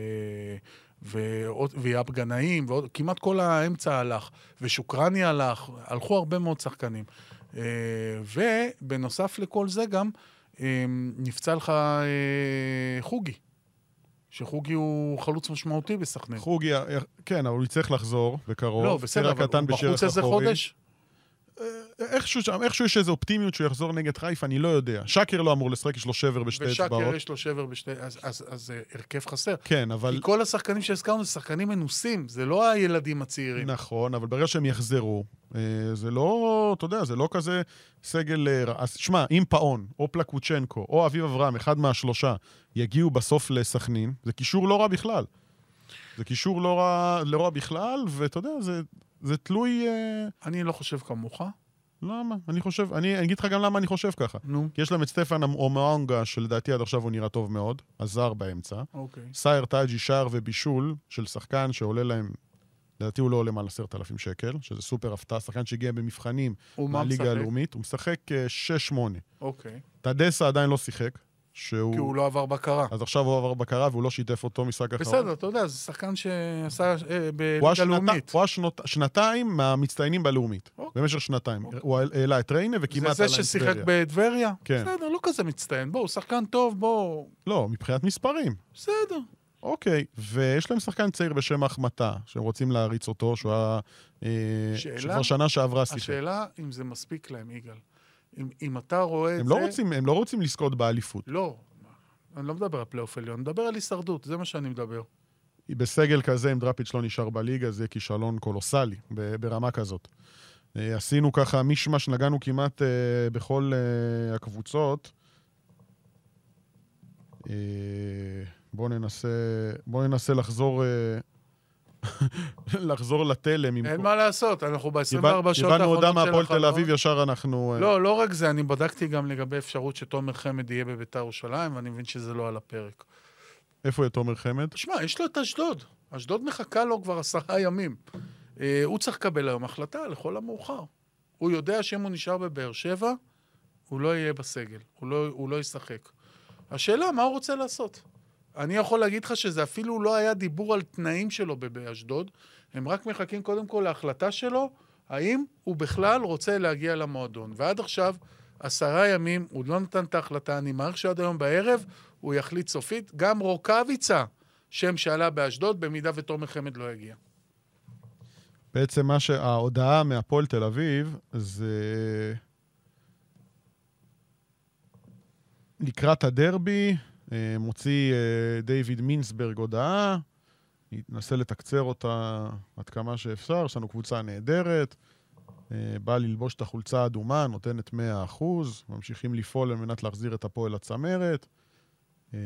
ועוד- ויאב גנאים, ועוד, כמעט כל האמצע הלך, ושוקרני הלך, הלכו הרבה מאוד שחקנים. אה, ובנוסף לכל זה גם, אה, נפצע לך אה, חוגי, שחוגי הוא חלוץ משמעותי בסכנין. חוגי, כן, אבל הוא יצטרך לחזור בקרוב. לא, בסדר, אבל הוא בחוץ איזה. חודש? איכשהו שם, איכשהו יש איזו אופטימיות שהוא יחזור נגד חיפה, אני לא יודע. שקר לא אמור לשחק, יש לו שבר בשתי ושקר אצבעות. יש לו שבר בשתי... אז, אז, אז זה הרכב חסר. כן, אבל... כי כל השחקנים שהזכרנו זה שחקנים מנוסים, זה לא הילדים הצעירים. נכון, אבל ברגע שהם יחזרו, אה, זה לא, אתה יודע, זה לא כזה סגל אה. אז שמע, אם פאון, או פלקוצ'נקו, או אביב אברהם, אחד מהשלושה, יגיעו בסוף לסכנין, זה קישור לא רע בכלל. זה קישור לא רע, לא רע בכלל, ואתה יודע, זה, זה תלוי... אה, אני לא חושב כמוך. למה? אני חושב, אני אני אגיד לך גם למה אני חושב ככה. נו, כי יש להם את סטפן אומאונגה, שלדעתי עד עכשיו הוא נראה טוב מאוד, הזר באמצע. אוקיי. סייר טאג'י שער ובישול של שחקן שעולה להם, לדעתי הוא לא עולה מעל עשרת אלפים שקל, שזה סופר הפתעה, שחקן שהגיע במבחנים מהליגה משחק? הלאומית, הוא משחק אה, 6-8. אוקיי. טדסה עדיין לא שיחק, שהוא... כי הוא לא עבר בקרה. אז עכשיו הוא עבר בקרה והוא לא שיתף אותו משחק אחרון. בסדר, אתה יודע, זה שחקן שעשה אה, בליגה לאומית. הוא היה שנות- שנתיים מהמצטיינים בלאומית, אוקיי. במשך שנתיים. אוקיי. הוא העלה את ריינה זה וכמעט זה עלה ששיחק טבריה. בטבריה? כן. בסדר, לא כזה מצטיין. בואו, שחקן טוב, בואו... לא, מבחינת מספרים. בסדר. אוקיי, ויש להם שחקן צעיר בשם החמטה, שהם רוצים להריץ אותו, שהוא היה... אה, שאלה? שכבר שנה שעברה שיחק. השאלה אם זה מספיק להם, יגאל. אם, אם אתה רואה את הם זה... לא רוצים, הם לא רוצים לזכות באליפות. לא. אני לא מדבר על פלייאוף עליון, אני מדבר על הישרדות, זה מה שאני מדבר. בסגל כזה, אם דראפיץ' לא נשאר בליגה, זה כישלון קולוסלי, ברמה כזאת. אה, עשינו ככה מישמש, נגענו כמעט אה, בכל אה, הקבוצות. בואו ננסה, בוא ננסה לחזור, לחזור לתלם. אין כל- מה לעשות, אנחנו ב-24 קיבל- שעות קיבלנו הודעה האחרונות של מהפועל תל החלון. אביב, ישר אנחנו... אה, לא, לא רק זה, אני בדקתי גם לגבי אפשרות שתומר חמד יהיה בביתר ירושלים, ואני מבין שזה לא על הפרק. איפה יהיה תומר חמד? תשמע, יש לו את אשדוד. אשדוד מחכה לו כבר עשרה ימים. אה, הוא צריך לקבל היום החלטה לכל המאוחר. הוא יודע שאם הוא נשאר בבאר שבע, הוא לא יהיה בסגל, הוא לא, הוא לא ישחק. השאלה, מה הוא רוצה לעשות? אני יכול להגיד לך שזה אפילו לא היה דיבור על תנאים שלו באשדוד, הם רק מחכים קודם כל להחלטה שלו, האם הוא בכלל רוצה להגיע למועדון. ועד עכשיו, עשרה ימים, הוא לא נתן את ההחלטה, אני מעריך שעד היום בערב הוא יחליט סופית. גם רוקאביצה, שם שעלה באשדוד, במידה ותומר חמד לא יגיע. בעצם מה שההודעה מהפועל תל אביב זה... לקראת הדרבי, מוציא אה, דיוויד מינסברג הודעה, ננסה לתקצר אותה עד כמה שאפשר, יש לנו קבוצה נהדרת, אה, באה ללבוש את החולצה האדומה, נותנת 100%, ממשיכים לפעול על מנת להחזיר את הפועל לצמרת. אה,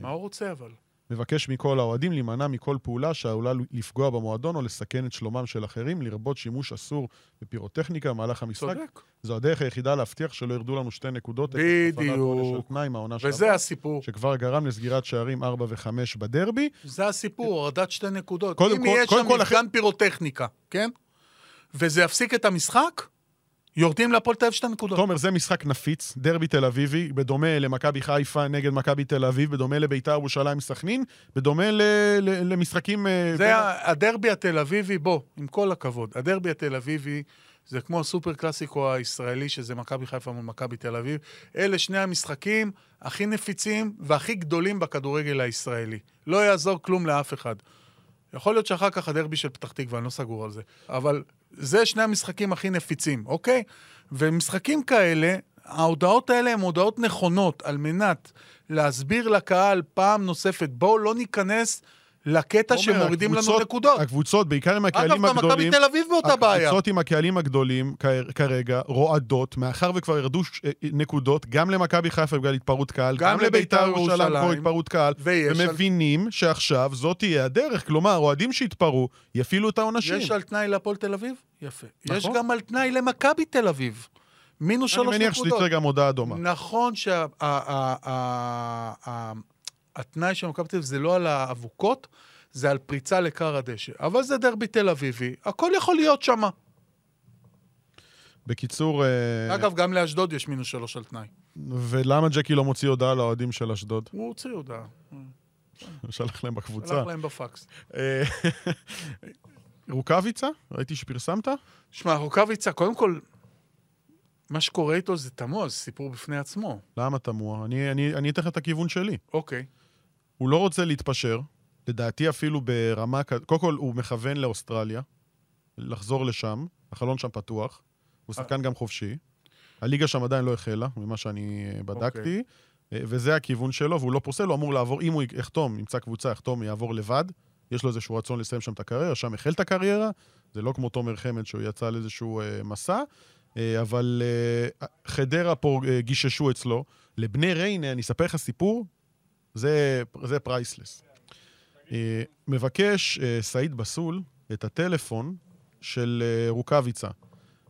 מה הוא רוצה אבל? מבקש מכל האוהדים להימנע מכל פעולה שעלולה לפגוע במועדון או לסכן את שלומם של אחרים, לרבות שימוש אסור בפירוטכניקה במהלך המשחק. צודק. זו הדרך היחידה להבטיח שלא ירדו לנו שתי נקודות. בדיוק. וזה הסיפור. שכבר גרם לסגירת שערים 4 ו-5 בדרבי. זה הסיפור, הורדת שתי נקודות. קודם אם כל- יהיה שם מפגן פירוטכניקה, כן? וזה יפסיק את המשחק, יורדים להפועל תל אביב שתי נקודות. תומר, זה משחק נפיץ, דרבי תל אביבי, בדומה למכבי חיפה נגד מכבי תל אביב, בדומה לביתר ירושלים סכנין, בדומה ל- ל- למשחקים... אה, זה בין- הדרבי התל אביבי, בוא, עם כל הכבוד, הדרבי התל אביבי זה כמו הסופר קלאסיקו הישראלי, שזה מכבי חיפה מול מכבי תל אביב. אלה שני המשחקים הכי נפיצים והכי גדולים בכדורגל הישראלי. לא יעזור כלום לאף אחד. יכול להיות שאחר כך הדרבי של פתח תקווה, אני לא סגור על זה. אבל זה שני המשחקים הכי נפיצים, אוקיי? ומשחקים כאלה, ההודעות האלה הן הודעות נכונות על מנת להסביר לקהל פעם נוספת, בואו לא ניכנס לקטע תומר, שמורידים לנו הקבוצות- נקודות. הקבוצות, בעיקר עם אגב, הקהלים גם מכבי הגדולים... תל אביב באותה בעיה. הקבוצות עם הקהלים הגדולים כרגע רועדות, מאחר וכבר ירדו ש- אה, נקודות, גם למכבי חיפה בגלל התפרעות קהל, גם גם לביתר לבית"ר ירושלים. כמו התפרעות קהל, ויש על- ומבינים שעכשיו זאת תהיה הדרך. כלומר, אוהדים שהתפרעו יפעילו את העונשים. יש על תנאי להפועל תל אביב? יפה. נכון. יש גם על תנאי למכבי תל אביב. מינוס אני שלוש מניח נקודות. שתצא גם הודעה דומה. נכון שהתנאי של מכבי תל אביב זה לא על האבוקות, זה על פריצה לכר הדשא. אבל זה דרבי תל אביבי, הכל יכול להיות שם. בקיצור, אה, אגב, גם לאשדוד יש מינוס שלוש על תנאי. ולמה ג'קי לא מוציא הודעה לאוהדים של אשדוד? הוא הוציא הודעה, שלח להם בקבוצה. הלך להם בפקס. אה, רוקאביצה? ראיתי שפרסמת? שמע, רוקאביצה, קודם כל, מה שקורה איתו זה תמוה, זה סיפור בפני עצמו. למה תמוה? אני- אני אני אתן לך את הכיוון שלי. אוקיי. הוא לא רוצה להתפשר, לדעתי אפילו ברמה... כ- קודם כל, הוא מכוון לאוסטרליה, לחזור לשם, החלון שם פתוח, הוא שחקן גם חופשי. הליגה שם עדיין לא החלה, ממה שאני אה, בדקתי, אה, וזה הכיוון שלו, והוא לא פוסל, הוא אמור לעבור, אם הוא יחתום, ימצא קבוצה, יחתום, יעבור לבד. יש לו איזשהו רצון לסיים שם את הקריירה, שם החל את הקריירה, זה לא כמו תומר חמד שהוא יצא על איזשהו אה, מסע, אה, אבל אה, חדרה פה אה, גיששו אצלו. לבני ריינה, אני אספר לך סיפור, זה, זה פרייסלס. אה, מבקש אה, סעיד בסול את הטלפון של אה, רוקאביצה.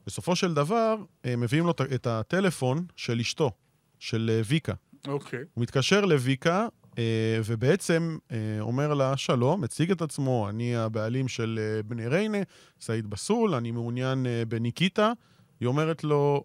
בסופו של דבר, מביאים לו את- הטלפון של אשתו, של ויקה. אוקיי. הוא מתקשר לויקה, ובעצם אומר לה, שלום, מציג את עצמו, אני הבעלים של בני ריינה, סעיד בסול, אני מעוניין בניקיטה. היא אומרת לו,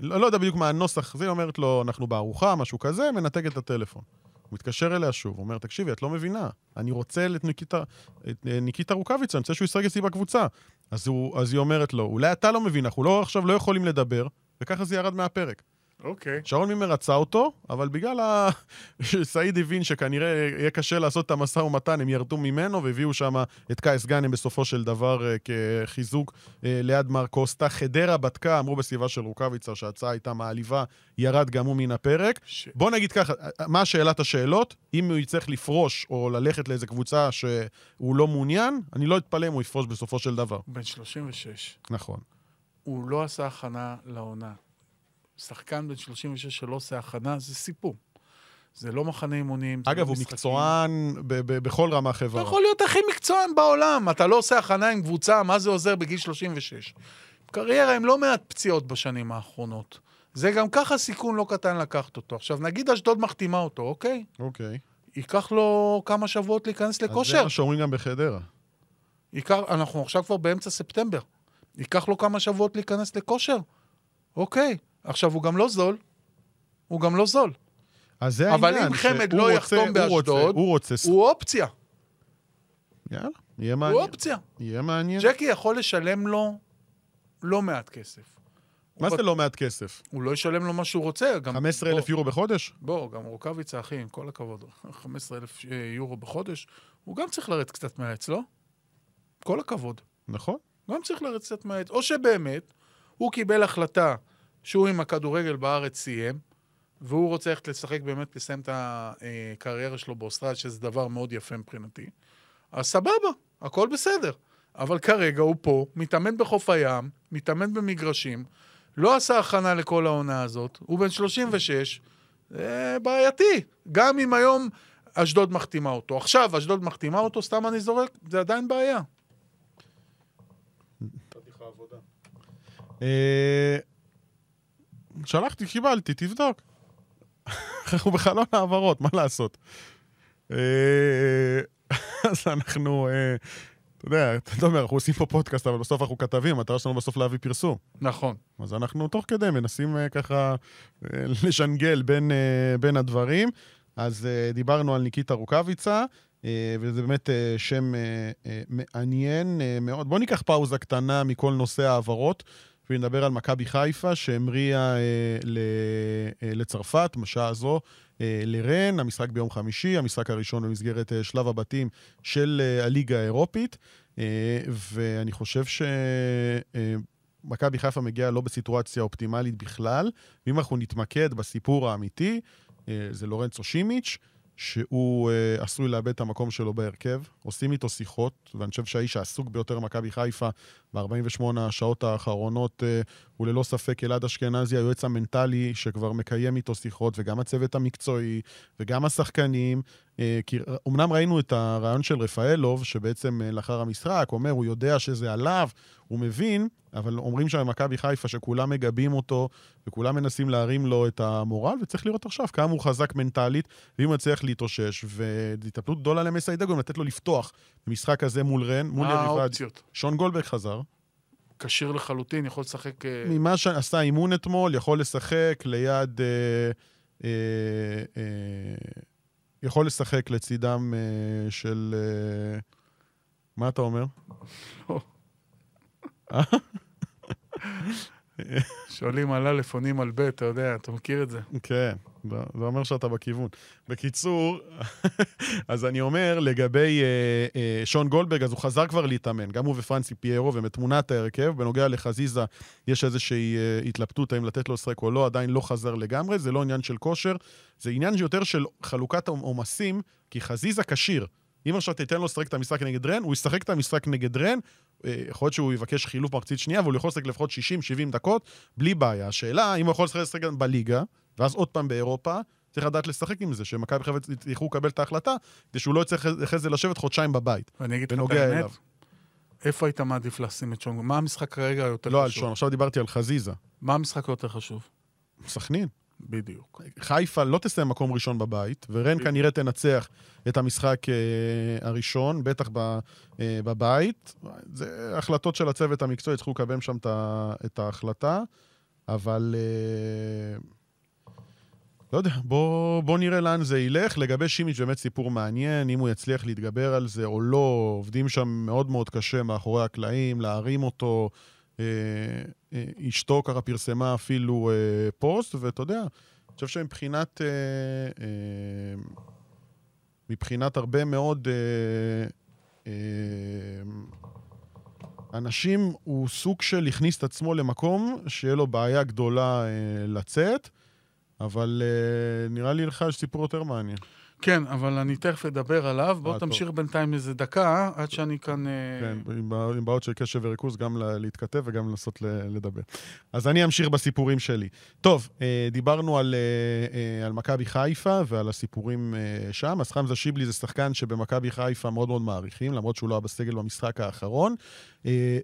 לא, לא יודע בדיוק מה הנוסח, זה, היא אומרת לו, אנחנו בארוחה, משהו כזה, מנתק את הטלפון. הוא מתקשר אליה שוב, הוא אומר, תקשיבי, את לא מבינה, אני רוצה את ניקיטה, אה, ניקיטה רוקאביצה, אני רוצה שהוא ישחק אצלי בקבוצה. אז, הוא, אז היא אומרת לו, אולי אתה לא מבין, אנחנו לא, עכשיו לא יכולים לדבר, וככה זה ירד מהפרק. אוקיי. שרון מימר רצה אותו, אבל בגלל ה... שסעיד הבין שכנראה יהיה קשה לעשות את המשא ומתן, הם ירדו ממנו והביאו שם את קייס גאנם בסופו של דבר אה, כחיזוק אה, ליד מר קוסטה. חדרה בדקה, אמרו בסביבה של רוקאביצה שההצעה הייתה מעליבה, ירד גם הוא מן הפרק. ש... בוא נגיד ככה, מה שאלת השאלות? אם הוא יצטרך לפרוש או ללכת לאיזה קבוצה שהוא לא מעוניין, אני לא אתפלא אם הוא יפרוש בסופו של דבר. בן 36. נכון. הוא לא עשה הכנה לעונה. שחקן בן 36 שלא עושה הכנה, זה סיפור. זה לא מחנה אימונים. זה אגב, לא הוא משחקים. מקצוען ב- ב- בכל רמה אתה חברה. יכול להיות הכי מקצוען בעולם, אתה לא עושה הכנה עם קבוצה, מה זה עוזר בגיל 36? קריירה עם לא מעט פציעות בשנים האחרונות. זה גם ככה סיכון לא קטן לקחת אותו. עכשיו, נגיד אשדוד מחתימה אותו, אוקיי? אוקיי. ייקח לו כמה שבועות להיכנס אז זה לכושר. מה שאומרים גם בחדרה. ייקח, אנחנו עכשיו כבר באמצע ספטמבר. ייקח לו כמה שבועות להיכנס לכושר. אוקיי. עכשיו, הוא גם לא זול. הוא גם לא זול. אז זה אבל העניין. אם חמד לא רוצה- יחתום הוא רוצה- באשדוד, הוא רוצה... הוא אופציה. יאללה, יהיה הוא מעניין. אופציה. יהיה מעניין. ג'קי יכול לשלם לו לא מעט כסף. מה הוא זה לא מעט כסף? הוא לא ישלם לו מה שהוא רוצה. גם, 15,000 בוא, יורו בחודש? בוא, גם רוקאביצה, אחי, עם כל הכבוד, 15,000 יורו בחודש, הוא גם צריך לרדת קצת מהעץ, לא? כל הכבוד. נכון. גם צריך לצאת מהעץ. או שבאמת, הוא קיבל החלטה שהוא עם הכדורגל בארץ סיים, והוא רוצה ללכת לשחק באמת, לסיים את הקריירה שלו באוסטרליה, שזה דבר מאוד יפה מבחינתי. אז סבבה, הכל בסדר. אבל כרגע הוא פה, מתאמן בחוף הים, מתאמן במגרשים, לא עשה הכנה לכל העונה הזאת, הוא בן 36, זה בעייתי. גם אם היום אשדוד מחתימה אותו. עכשיו אשדוד מחתימה אותו, סתם אני זורק, זה עדיין בעיה. שלחתי, קיבלתי, תבדוק. אנחנו בחלון העברות, מה לעשות? אה, אז אנחנו, אה, אתה יודע, אתה אומר, אנחנו עושים פה פודקאסט, אבל בסוף אנחנו כתבים, המטרה שלנו בסוף להביא פרסום. נכון. אז אנחנו תוך כדי מנסים אה, ככה לשנגל בין, בין הדברים. אז דיברנו על ניקיטה רוקאביצה, וזה באמת שם מעניין מאוד. בואו ניקח פאוזה קטנה מכל נושא ההעברות. ונדבר על מכבי חיפה, שהמריאה אה, ל, אה, לצרפת, בשעה הזו, אה, לרן, המשחק ביום חמישי, המשחק הראשון במסגרת אה, שלב הבתים של אה, הליגה האירופית, אה, ואני חושב שמכבי חיפה מגיעה לא בסיטואציה אופטימלית בכלל, ואם אנחנו נתמקד בסיפור האמיתי, אה, זה לורנצו שימיץ', שהוא אה, עשוי לאבד את המקום שלו בהרכב. עושים איתו שיחות, ואני חושב שהאיש העסוק ביותר במכבי חיפה ב-48 השעות האחרונות אה, הוא ללא ספק אלעד אשכנזי, היועץ המנטלי שכבר מקיים איתו שיחות, וגם הצוות המקצועי, וגם השחקנים. אה, כי אמנם ראינו את הרעיון של רפאלוב, שבעצם אה, לאחר המשחק אומר, הוא יודע שזה עליו, הוא מבין, אבל אומרים שם במכבי חיפה שכולם מגבים אותו, וכולם מנסים להרים לו את המורל, וצריך לראות עכשיו כמה הוא חזק מנטלית, ואם הוא יצליח להתאושש, והתאפלות גדולה למסיידגו, גם לתת לו לפתוח במשחק הזה מול רן, מול יריבה. שון גולדברג חזר. כשיר לחלוטין, יכול לשחק... אה, ממה שעשה אימון אתמול, יכול לשחק ליד... אה, אה, אה, יכול לשחק לצידם אה, של... אה, מה אתה אומר? שואלים על א', עונים על ב', אתה יודע, אתה מכיר את זה. כן, זה אומר שאתה בכיוון. בקיצור, אז אני אומר, לגבי אה, אה, שון גולדברג, אז הוא חזר כבר להתאמן, גם הוא ופרנסי פיירו, ומתמונת ההרכב. בנוגע לחזיזה, יש איזושהי אה, התלבטות האם לתת לו לשחק או לא, עדיין לא חזר לגמרי, זה לא עניין של כושר, זה עניין יותר של חלוקת עומסים, כי חזיזה כשיר. אם עכשיו תיתן לו לשחק את המשחק נגד רן, הוא ישחק את המשחק נגד רן, יכול להיות שהוא יבקש חילוף מחצית שנייה, אבל הוא יכול לשחק לפחות 60-70 דקות, בלי בעיה. השאלה, אם הוא יכול לשחק גם בליגה, ואז עוד פעם באירופה, צריך לדעת לשחק עם זה, שמכבי חיפה יצטרכו לקבל את ההחלטה, כדי שהוא לא יצטרך אחרי זה לשבת חודשיים בבית, ואני אגיד לך את האמת, אליו. איפה היית מעדיף לשים את שון? מה המשחק כרגע היותר לא על חשוב? שון, עכשיו דיברתי על חזיזה. מה המשחק היותר חשוב? סכנין. בדיוק. חיפה לא תסיים מקום ראשון בבית, ורן בדיוק. כנראה תנצח את המשחק אה, הראשון, בטח ב, אה, בבית. זה החלטות של הצוות המקצועי, יצטרכו לקבל שם את ההחלטה, אבל... אה, לא יודע, בוא, בוא נראה לאן זה ילך. לגבי שימיץ' באמת סיפור מעניין, אם הוא יצליח להתגבר על זה או לא, עובדים שם מאוד מאוד קשה מאחורי הקלעים, להרים אותו. אה, אה, אשתו ככה פרסמה אפילו אה, פוסט, ואתה יודע, אני חושב שמבחינת... מבחינת הרבה מאוד אנשים, הוא סוג של הכניס את עצמו למקום שיהיה לו בעיה גדולה לצאת, אבל אה, נראה לי לך יש סיפור יותר מעניין. כן, אבל אני תכף אדבר עליו. בוא אה. תמשיך בינתיים איזה דקה, עד שאני כאן... אה, כן, עם בע- עם בעיות של קשב וריכוז, גם להתכתב וגם לנסות לדבר. אז אני אמשיך בסיפורים שלי. טוב, אה, דיברנו על, על מכבי חיפה ועל הסיפורים שם. אז חמזה שיבלי זה שחקן שבמכבי חיפה מאוד מאוד מעריכים, למרות שהוא לא היה בסגל במשחק האחרון.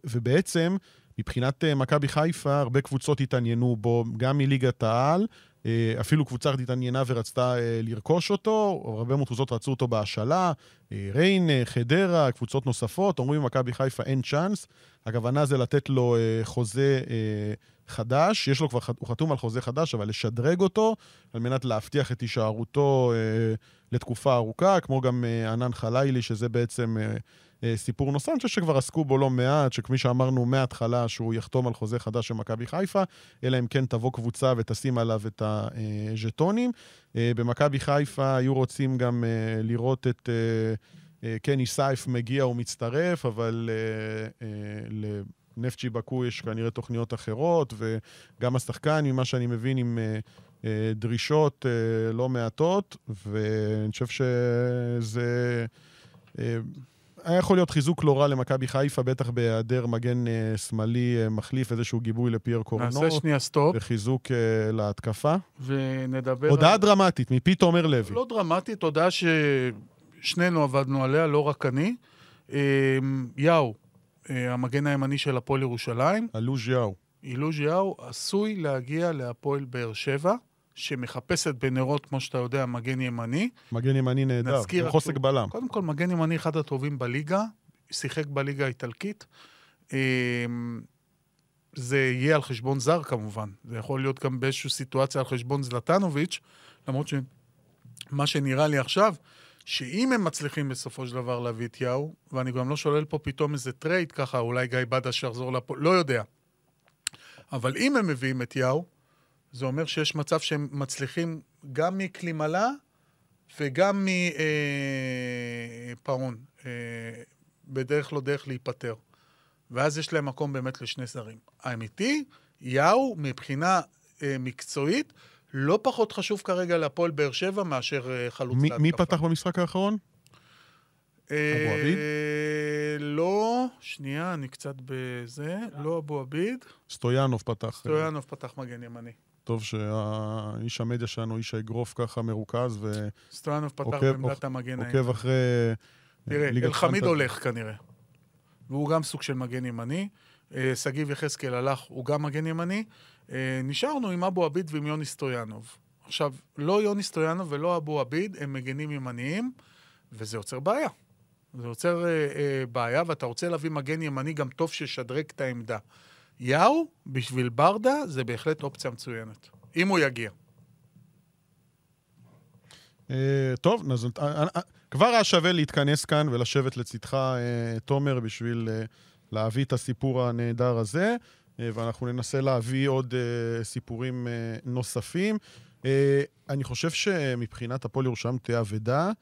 ובעצם, מבחינת מכבי חיפה, הרבה קבוצות התעניינו בו, גם מליגת העל. אה, אפילו קבוצה אחת התעניינה ורצתה אה, לרכוש אותו, הרבה מאוד קבוצות רצו אותו בהשאלה, אה, ריין, חדרה, קבוצות נוספות, אומרים במכבי חיפה אין צ'אנס. הכוונה זה לתת לו חוזה חדש, יש לו כבר, הוא חתום על חוזה חדש, אבל לשדרג אותו, על מנת להבטיח את הישארותו לתקופה ארוכה, כמו גם ענן חלילי, שזה בעצם סיפור נוסף, אני חושב שכבר עסקו בו לא מעט, שכפי שאמרנו מההתחלה, שהוא יחתום על חוזה חדש של מכבי חיפה, אלא אם כן תבוא קבוצה ותשים עליו את הז'טונים. אה, במכבי חיפה היו רוצים גם אה, לראות את... אה, אה, קני סייף מגיע ומצטרף, אבל אה, אה, לנפצ'י בקו יש כנראה תוכניות אחרות, וגם השחקן, ממה שאני מבין, עם אה, אה, דרישות אה, לא מעטות, ואני חושב שזה... היה יכול להיות חיזוק לא רע למכבי חיפה, בטח בהיעדר מגן אה, שמאלי אה, מחליף, איזשהו גיבוי לפייר קורנו, נעשה שנייה סטופ וחיזוק אה, להתקפה. ונדבר... הודעה על- דרמטית מפי תומר לוי. לא דרמטית, הודעה ששנינו עבדנו עליה, לא רק אני. יאו, המגן הימני של הפועל ירושלים, אלוז' יאו. אילוז' יאו עשוי להגיע להפועל באר שבע, שמחפשת בנרות, כמו שאתה יודע, מגן ימני. מגן ימני נהדר, גם משחק בלם. קודם כל, מגן ימני אחד הטובים בליגה, שיחק בליגה האיטלקית. אה, זה יהיה על חשבון זר כמובן. זה יכול להיות גם באיזושהי סיטואציה על חשבון זלטנוביץ', למרות שמה שנראה לי עכשיו, שאם הם מצליחים בסופו של דבר להביא את יאו, ואני גם לא שולל פה פתאום איזה trade ככה, אולי גיא בדש יחזור לפה, לא יודע. אבל אם הם מביאים את יאו, זה אומר שיש מצב שהם מצליחים גם מקלימלה וגם מפרון, אה, בדרך לא דרך להיפטר. ואז יש להם מקום באמת לשני זרים. האמיתי, יאו, מבחינה אה, מקצועית, לא פחות חשוב כרגע להפועל באר שבע מאשר אה, חלוץ להתקפה. מי פתח במשחק האחרון? אה, אבו עביד? לא, שנייה, אני קצת בזה. לא אבו עביד. סטויאנוב פתח. סטויאנוב פתח מגן ימני. טוב שהאיש המדיה שלנו, איש האגרוף ככה מרוכז סטויאנוב פתח עוקב- בעמדת המגן הימני. ועוקב אחרי... תראה, ליגת אלחמיד. הולך כנראה. והוא גם סוג של מגן ימני. אה, שגיב יחזקאל הלך, הוא גם מגן ימני. אה, נשארנו עם אבו עביד ועם יוני סטויאנוב. עכשיו, לא יוני סטויאנוב ולא אבו עביד הם מגנים ימניים, וזה יוצר בעיה. זה יוצר אה, אה, בעיה, ואתה רוצה להביא מגן ימני גם טוב שישדרג את העמדה. יאו, בשביל ברדה, זה בהחלט אופציה מצוינת. אם הוא יגיע. אה, טוב, אז אה, אה, כבר היה שווה להתכנס כאן ולשבת לצדך, אה, תומר, בשביל אה, להביא את הסיפור הנהדר הזה, אה, ואנחנו ננסה להביא עוד אה, סיפורים אה, נוספים. אה, אני חושב שמבחינת הפועל ירושלים תהיה אבדה, אה,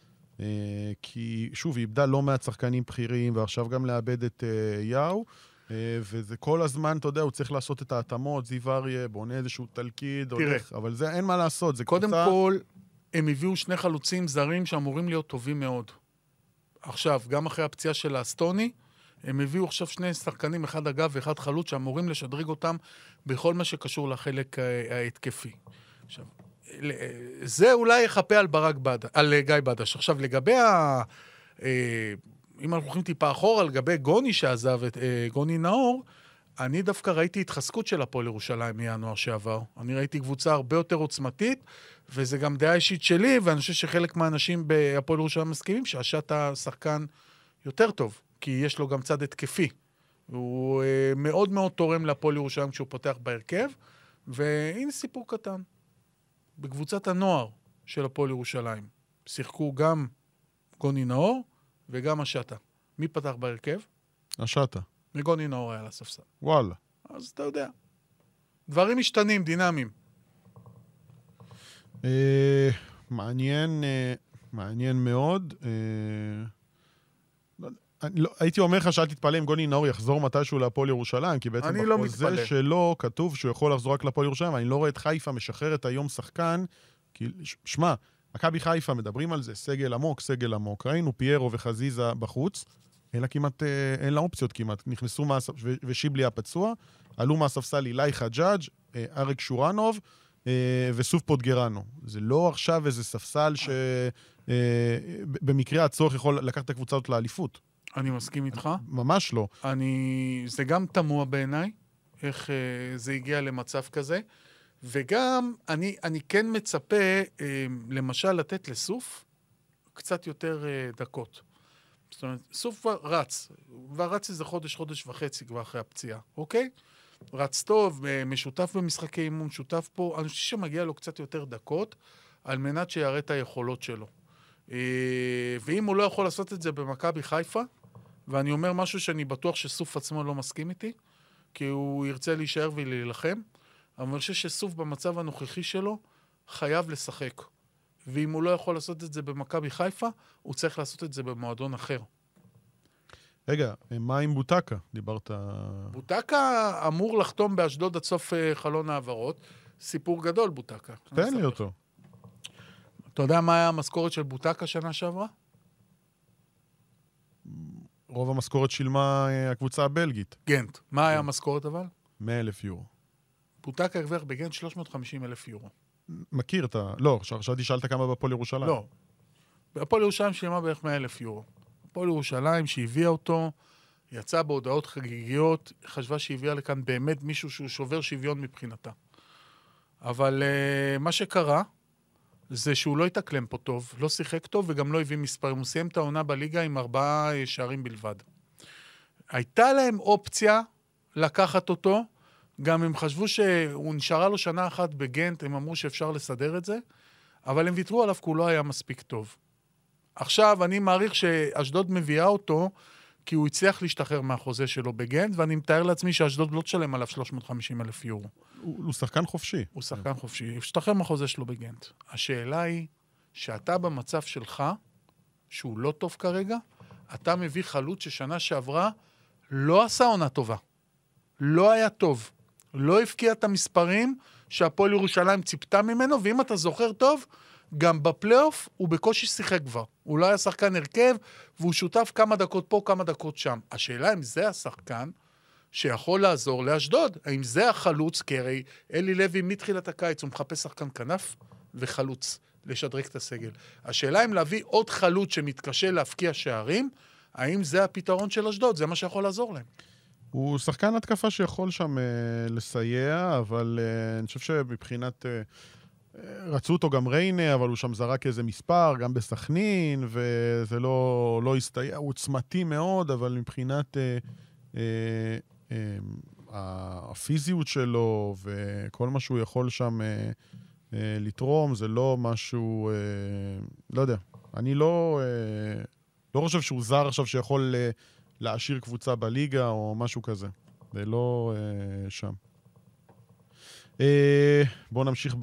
כי שוב, היא איבדה לא מעט שחקנים בכירים, ועכשיו גם לאבד את אה, יאו. אה, וזה כל הזמן, אתה יודע, הוא צריך לעשות את ההתאמות, זיו אריה, בונה איזשהו תלכיד, תראה. הולך, אבל זה אין מה לעשות, זה קודם קבוצה... כל, הם הביאו שני חלוצים זרים שאמורים להיות טובים מאוד. עכשיו, גם אחרי הפציעה של האסטוני, הם הביאו עכשיו שני שחקנים, אחד אגב ואחד חלוץ, שאמורים לשדרג אותם בכל מה שקשור לחלק אה, ההתקפי. עכשיו, אה, זה אולי יחפה על ברק בד... על אה, גיא בדש. עכשיו, לגבי ה... אה, אם אנחנו הולכים טיפה אחורה, לגבי גוני שעזב את אה, גוני נאור, אני דווקא ראיתי התחזקות של הפועל ירושלים מינואר שעבר. אני ראיתי קבוצה הרבה יותר עוצמתית, וזה גם דעה אישית שלי, ואני חושב שחלק מהאנשים בהפועל ירושלים מסכימים שהשאטה שחקן יותר טוב, כי יש לו גם צד התקפי. הוא מאוד מאוד תורם להפועל ירושלים כשהוא פותח בהרכב, והנה סיפור קטן. בקבוצת הנוער של הפועל ירושלים שיחקו גם גוני נאור וגם השאטה. מי פתח בהרכב? השטה. וגוני נאור היה על הספסל. וואלה. אז אתה יודע. דברים משתנים, דינמיים. אה, מעניין, אה, מעניין מאוד. לא אני לא, הייתי אומר לך שאל תתפלא אם גוני נאור יחזור מתישהו להפועל ירושלים, כי בעצם אני לא בחוזה מתפלא. שלו כתוב שהוא יכול לחזור רק להפועל ירושלים, ואני לא רואה את חיפה משחררת היום שחקן, כי, שמע, מכבי חיפה מדברים על זה, סגל עמוק, סגל עמוק. ראינו פיירו וחזיזה בחוץ, אין לה כמעט, אה, אין לה אופציות כמעט. נכנסו מהספ... ושיבלי הפצוע, עלו מהספסל אילי חג'אג', אה, אריק שורנוב אה, וסוף פוטגרנו. זה לא עכשיו איזה ספסל שבמקרה הצורך יכול לקחת את הקבוצה הזאת לאליפות. אני מסכים איתך. ממש לא. אני... זה גם תמוה בעיניי, איך אה, זה הגיע למצב כזה. וגם, אני, אני כן מצפה, אה, למשל, לתת לסוף קצת יותר אה, דקות. זאת אומרת, סוף כבר רץ. כבר רץ איזה חודש, חודש וחצי כבר אחרי הפציעה, אוקיי? רץ טוב, אה, משותף במשחקי אימון, שותף פה. אני חושב שמגיע לו קצת יותר דקות, על מנת שיראה את היכולות שלו. אה, ואם הוא לא יכול לעשות את זה במכבי חיפה, ואני אומר משהו שאני בטוח שסוף עצמו לא מסכים איתי, כי הוא ירצה להישאר ולהילחם, אבל אני חושב שסוף במצב הנוכחי שלו חייב לשחק. ואם הוא לא יכול לעשות את זה במכבי חיפה, הוא צריך לעשות את זה במועדון אחר. רגע, מה עם בוטקה? דיברת... בוטקה אמור לחתום באשדוד עד סוף אה, חלון העברות. סיפור גדול, בוטקה. תן לי אותו. אתה יודע מה היה המשכורת של בוטקה שנה שעברה? רוב המשכורת שילמה אה, הקבוצה הבלגית. גנט. מה היה המשכורת אבל? 100 אלף יורו. בוטקה הרוויח בגנט 350 אלף יורו. מכיר את ה... לא, חשבתי שאלת כמה בהפועל ירושלים. לא. הפועל ירושלים שילמה בערך 100 אלף יורו. הפועל ירושלים שהביאה אותו, יצאה בהודעות חגיגיות, חשבה שהביאה לכאן באמת מישהו שהוא שובר שוויון מבחינתה. אבל uh, מה שקרה, זה שהוא לא התאקלם פה טוב, לא שיחק טוב וגם לא הביא מספרים. הוא סיים את העונה בליגה עם ארבעה אה, שערים בלבד. הייתה להם אופציה לקחת אותו, גם הם חשבו שהוא נשארה לו שנה אחת בגנט, הם אמרו שאפשר לסדר את זה, אבל הם ויתרו עליו כי הוא לא היה מספיק טוב. עכשיו, אני מעריך שאשדוד מביאה אותו, כי הוא הצליח להשתחרר מהחוזה שלו בגנט, ואני מתאר לעצמי שאשדוד לא תשלם עליו 350 אלף יורו. הוא, הוא שחקן חופשי. הוא שחקן חופשי, הוא השתחרר מהחוזה שלו בגנט. השאלה היא, שאתה במצב שלך, שהוא לא טוב כרגע, אתה מביא חלוץ ששנה שעברה לא עשה עונה טובה. לא היה טוב. לא הבקיע את המספרים שהפועל ירושלים ציפתה ממנו, ואם אתה זוכר טוב, גם בפלייאוף הוא בקושי שיחק כבר. הוא לא היה שחקן הרכב, והוא שותף כמה דקות פה, כמה דקות שם. השאלה אם זה השחקן שיכול לעזור לאשדוד. האם זה החלוץ? כי הרי אלי לוי מתחילת הקיץ הוא מחפש שחקן כנף וחלוץ, לשדרג את הסגל. השאלה אם להביא עוד חלוץ שמתקשה להבקיע שערים, האם זה הפתרון של אשדוד? זה מה שיכול לעזור להם. הוא שחקן התקפה שיכול שם אה, לסייע, אבל אה, אני חושב שמבחינת... אה, רצו אותו גם ריינה, אבל הוא שם זרק איזה מספר, גם בסכנין, וזה לא, לא הסתייע. הוא עוצמתי מאוד, אבל מבחינת אה, אה, אה, הפיזיות שלו וכל מה שהוא יכול שם אה, אה, לתרום, זה לא משהו... אה, לא יודע. אני לא, אה, לא חושב שהוא זר עכשיו שיכול אה, להעשיר קבוצה בליגה או משהו כזה. זה לא אה, שם. אה, בואו נמשיך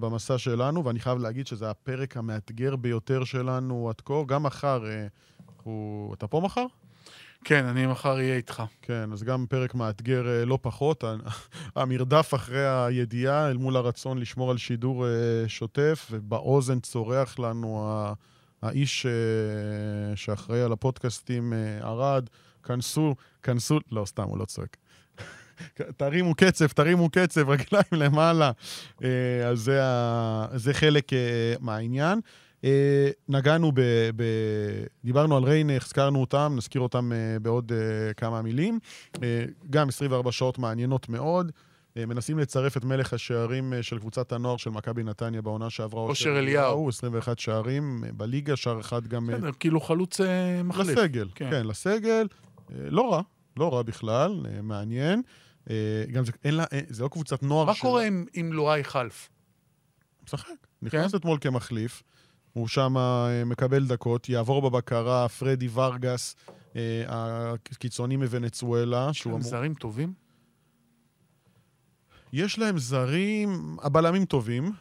במסע שלנו, ואני חייב להגיד שזה הפרק המאתגר ביותר שלנו עד כה. גם מחר, אה, הוא... אתה פה מחר? כן, אני מחר אהיה איתך. כן, אז גם פרק מאתגר אה, לא פחות. המרדף אחרי הידיעה אל מול הרצון לשמור על שידור שוטף, ובאוזן צורח לנו האיש שאחראי על הפודקאסטים, ערד, כנסו, כנסו, לא, סתם, הוא לא צועק. תרימו קצב, תרימו קצב, רגליים למעלה. אה, אז זה. זה חלק אה, מהעניין. אה, נגענו ב... ב... דיברנו על ריינה, הזכרנו אותם, נזכיר אותם בעוד כמה מילים. גם 24 שעות מעניינות מאוד. מנסים לצרף את מלך השערים של קבוצת הנוער של מכבי נתניה בעונה שעברה. אושר אליהו. 21 שערים בליגה, שער אחד גם... בסדר, כאילו חלוץ מחליף. לסגל, כן, כן לסגל. לא רע, לא רע בכלל, מעניין. אה, גם זה, אין לה, אה, זה לא קבוצת נוער מה שלה. קורה עם, עם לואי חלף? משחק. נכנס כן? אתמול כמחליף, הוא שם אה, מקבל דקות, יעבור בבקרה פרדי ורגס, הקיצוני מוונצואלה. יש להם אמור... זרים טובים? יש להם זרים, הבלמים טובים.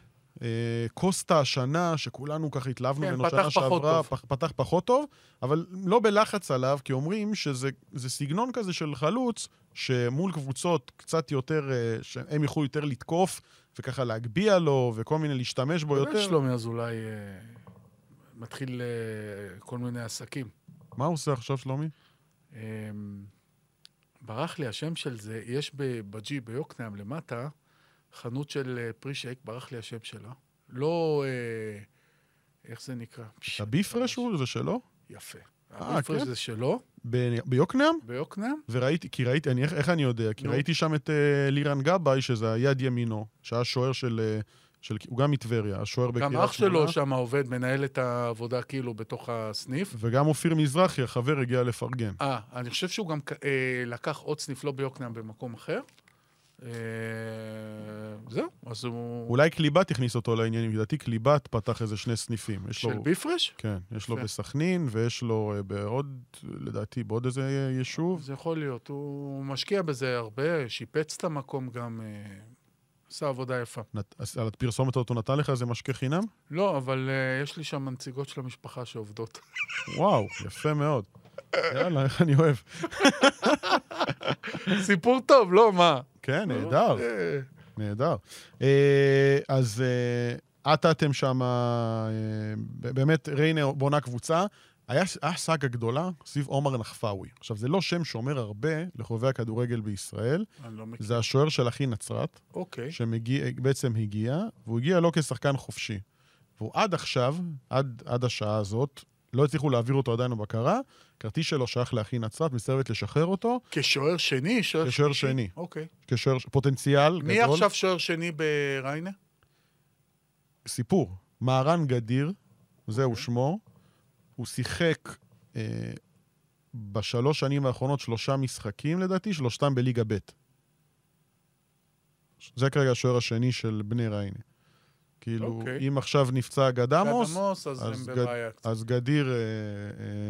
קוסטה השנה, שכולנו ככה התלהבנו כן, ממנו שנה שעברה, פח, פתח פחות טוב, אבל לא בלחץ עליו, כי אומרים שזה סגנון כזה של חלוץ, שמול קבוצות קצת יותר, אה, שהם יוכלו יותר לתקוף, וככה להגביה לו, וכל מיני להשתמש בו יותר. שלומי אזולאי אה, מתחיל אה, כל מיני עסקים. מה הוא עושה עכשיו, שלומי? אה, ברח לי השם של זה, יש בג'י ביוקנעם למטה, חנות של פרי שייק, ברח לי השם שלה. לא... איך זה נקרא? הביפרש הוא? זה שלו? יפה. אה, הביפרש כן? זה שלו. ביוקנעם? ביוקנעם. וראיתי, כי ראיתי, אני, איך, איך אני יודע? כי נו. ראיתי שם את uh, לירן גבאי, שזה היד ימינו, שהיה שוער של... של, הוא גם מטבריה, השוער בקריית שמונה. גם אח שלו שם עובד, מנהל את העבודה כאילו בתוך הסניף. וגם אופיר מזרחי, החבר, הגיע לפרגן. אה, אני חושב שהוא גם אה, לקח עוד סניף לא ביוקנעם במקום אחר. אה, זהו, אז הוא... אולי קליבת הכניס אותו לעניינים, לדעתי קליבת פתח איזה שני סניפים. של. ביפרש? כן, יש לו בסכנין ויש לו אה, בעוד, לדעתי, בעוד איזה יישוב. זה יכול להיות, הוא משקיע בזה הרבה, שיפץ את המקום גם. אה, עשה עבודה יפה. נת- על הפרסומת הזאת הוא נתן לך איזה משקה חינם? לא, אבל uh, יש לי שם נציגות של המשפחה שעובדות. וואו, יפה מאוד. יאללה, איך אני אוהב. סיפור טוב, לא, מה? כן, נהדר, אה, נהדר. אה, אז אה, עטאתם שם, באמת, ריינה בונה קבוצה. היה היה סאגה גדולה סביב עומר נחפאווי. עכשיו, זה לא שם שאומר הרבה לחובבי הכדורגל בישראל, אני לא מכיר. זה השוער של אחי נצרת, אוקיי. שבעצם הגיע, והוא הגיע לא כשחקן חופשי. והוא עד עכשיו, עד, עד השעה הזאת, לא הצליחו להעביר אותו עדיין בבקרה, כרטיס שלו שייך לאחי נצרת, מסרבת לשחרר אותו, כשוער שני? שוער כשוער? שני. אוקיי. כשוער, פוטנציאל מי גדול. עכשיו שוער שני בריינה? סיפור. מהרן גדיר, זהו אוקיי. שמו, הוא שיחק אה, בשלוש שנים האחרונות שלושה משחקים, לדעתי, שלושתם בליגה ב'. זה כרגע השוער השני של בני ריינה. כאילו, אוקיי. אם עכשיו נפצע גד עמוס, עמוס, אז אז גד-. אז גדיר אה,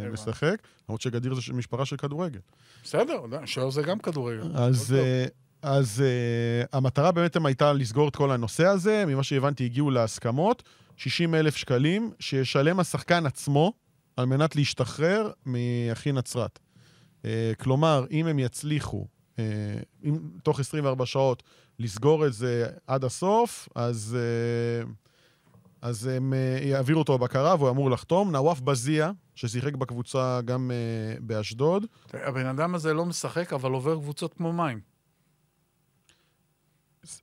אה. משחק, למרות שגדיר זה משפחה של כדורגל. בסדר, שוער זה גם כדורגל. אז. אה, אז uh, המטרה באמת הייתה לסגור את כל הנושא הזה, ממה שהבנתי הגיעו להסכמות, 60 אלף שקלים שישלם השחקן עצמו על מנת להשתחרר מאחי נצרת. Uh, כלומר, אם הם יצליחו, אם תוך 24 שעות, לסגור את זה עד הסוף, אז, uh, אז הם uh, יעבירו אותו בבקרה והוא אמור לחתום. נוואף בזיה, ששיחק בקבוצה גם באשדוד, הבן אדם הזה לא משחק, אבל עובר קבוצות כמו מים.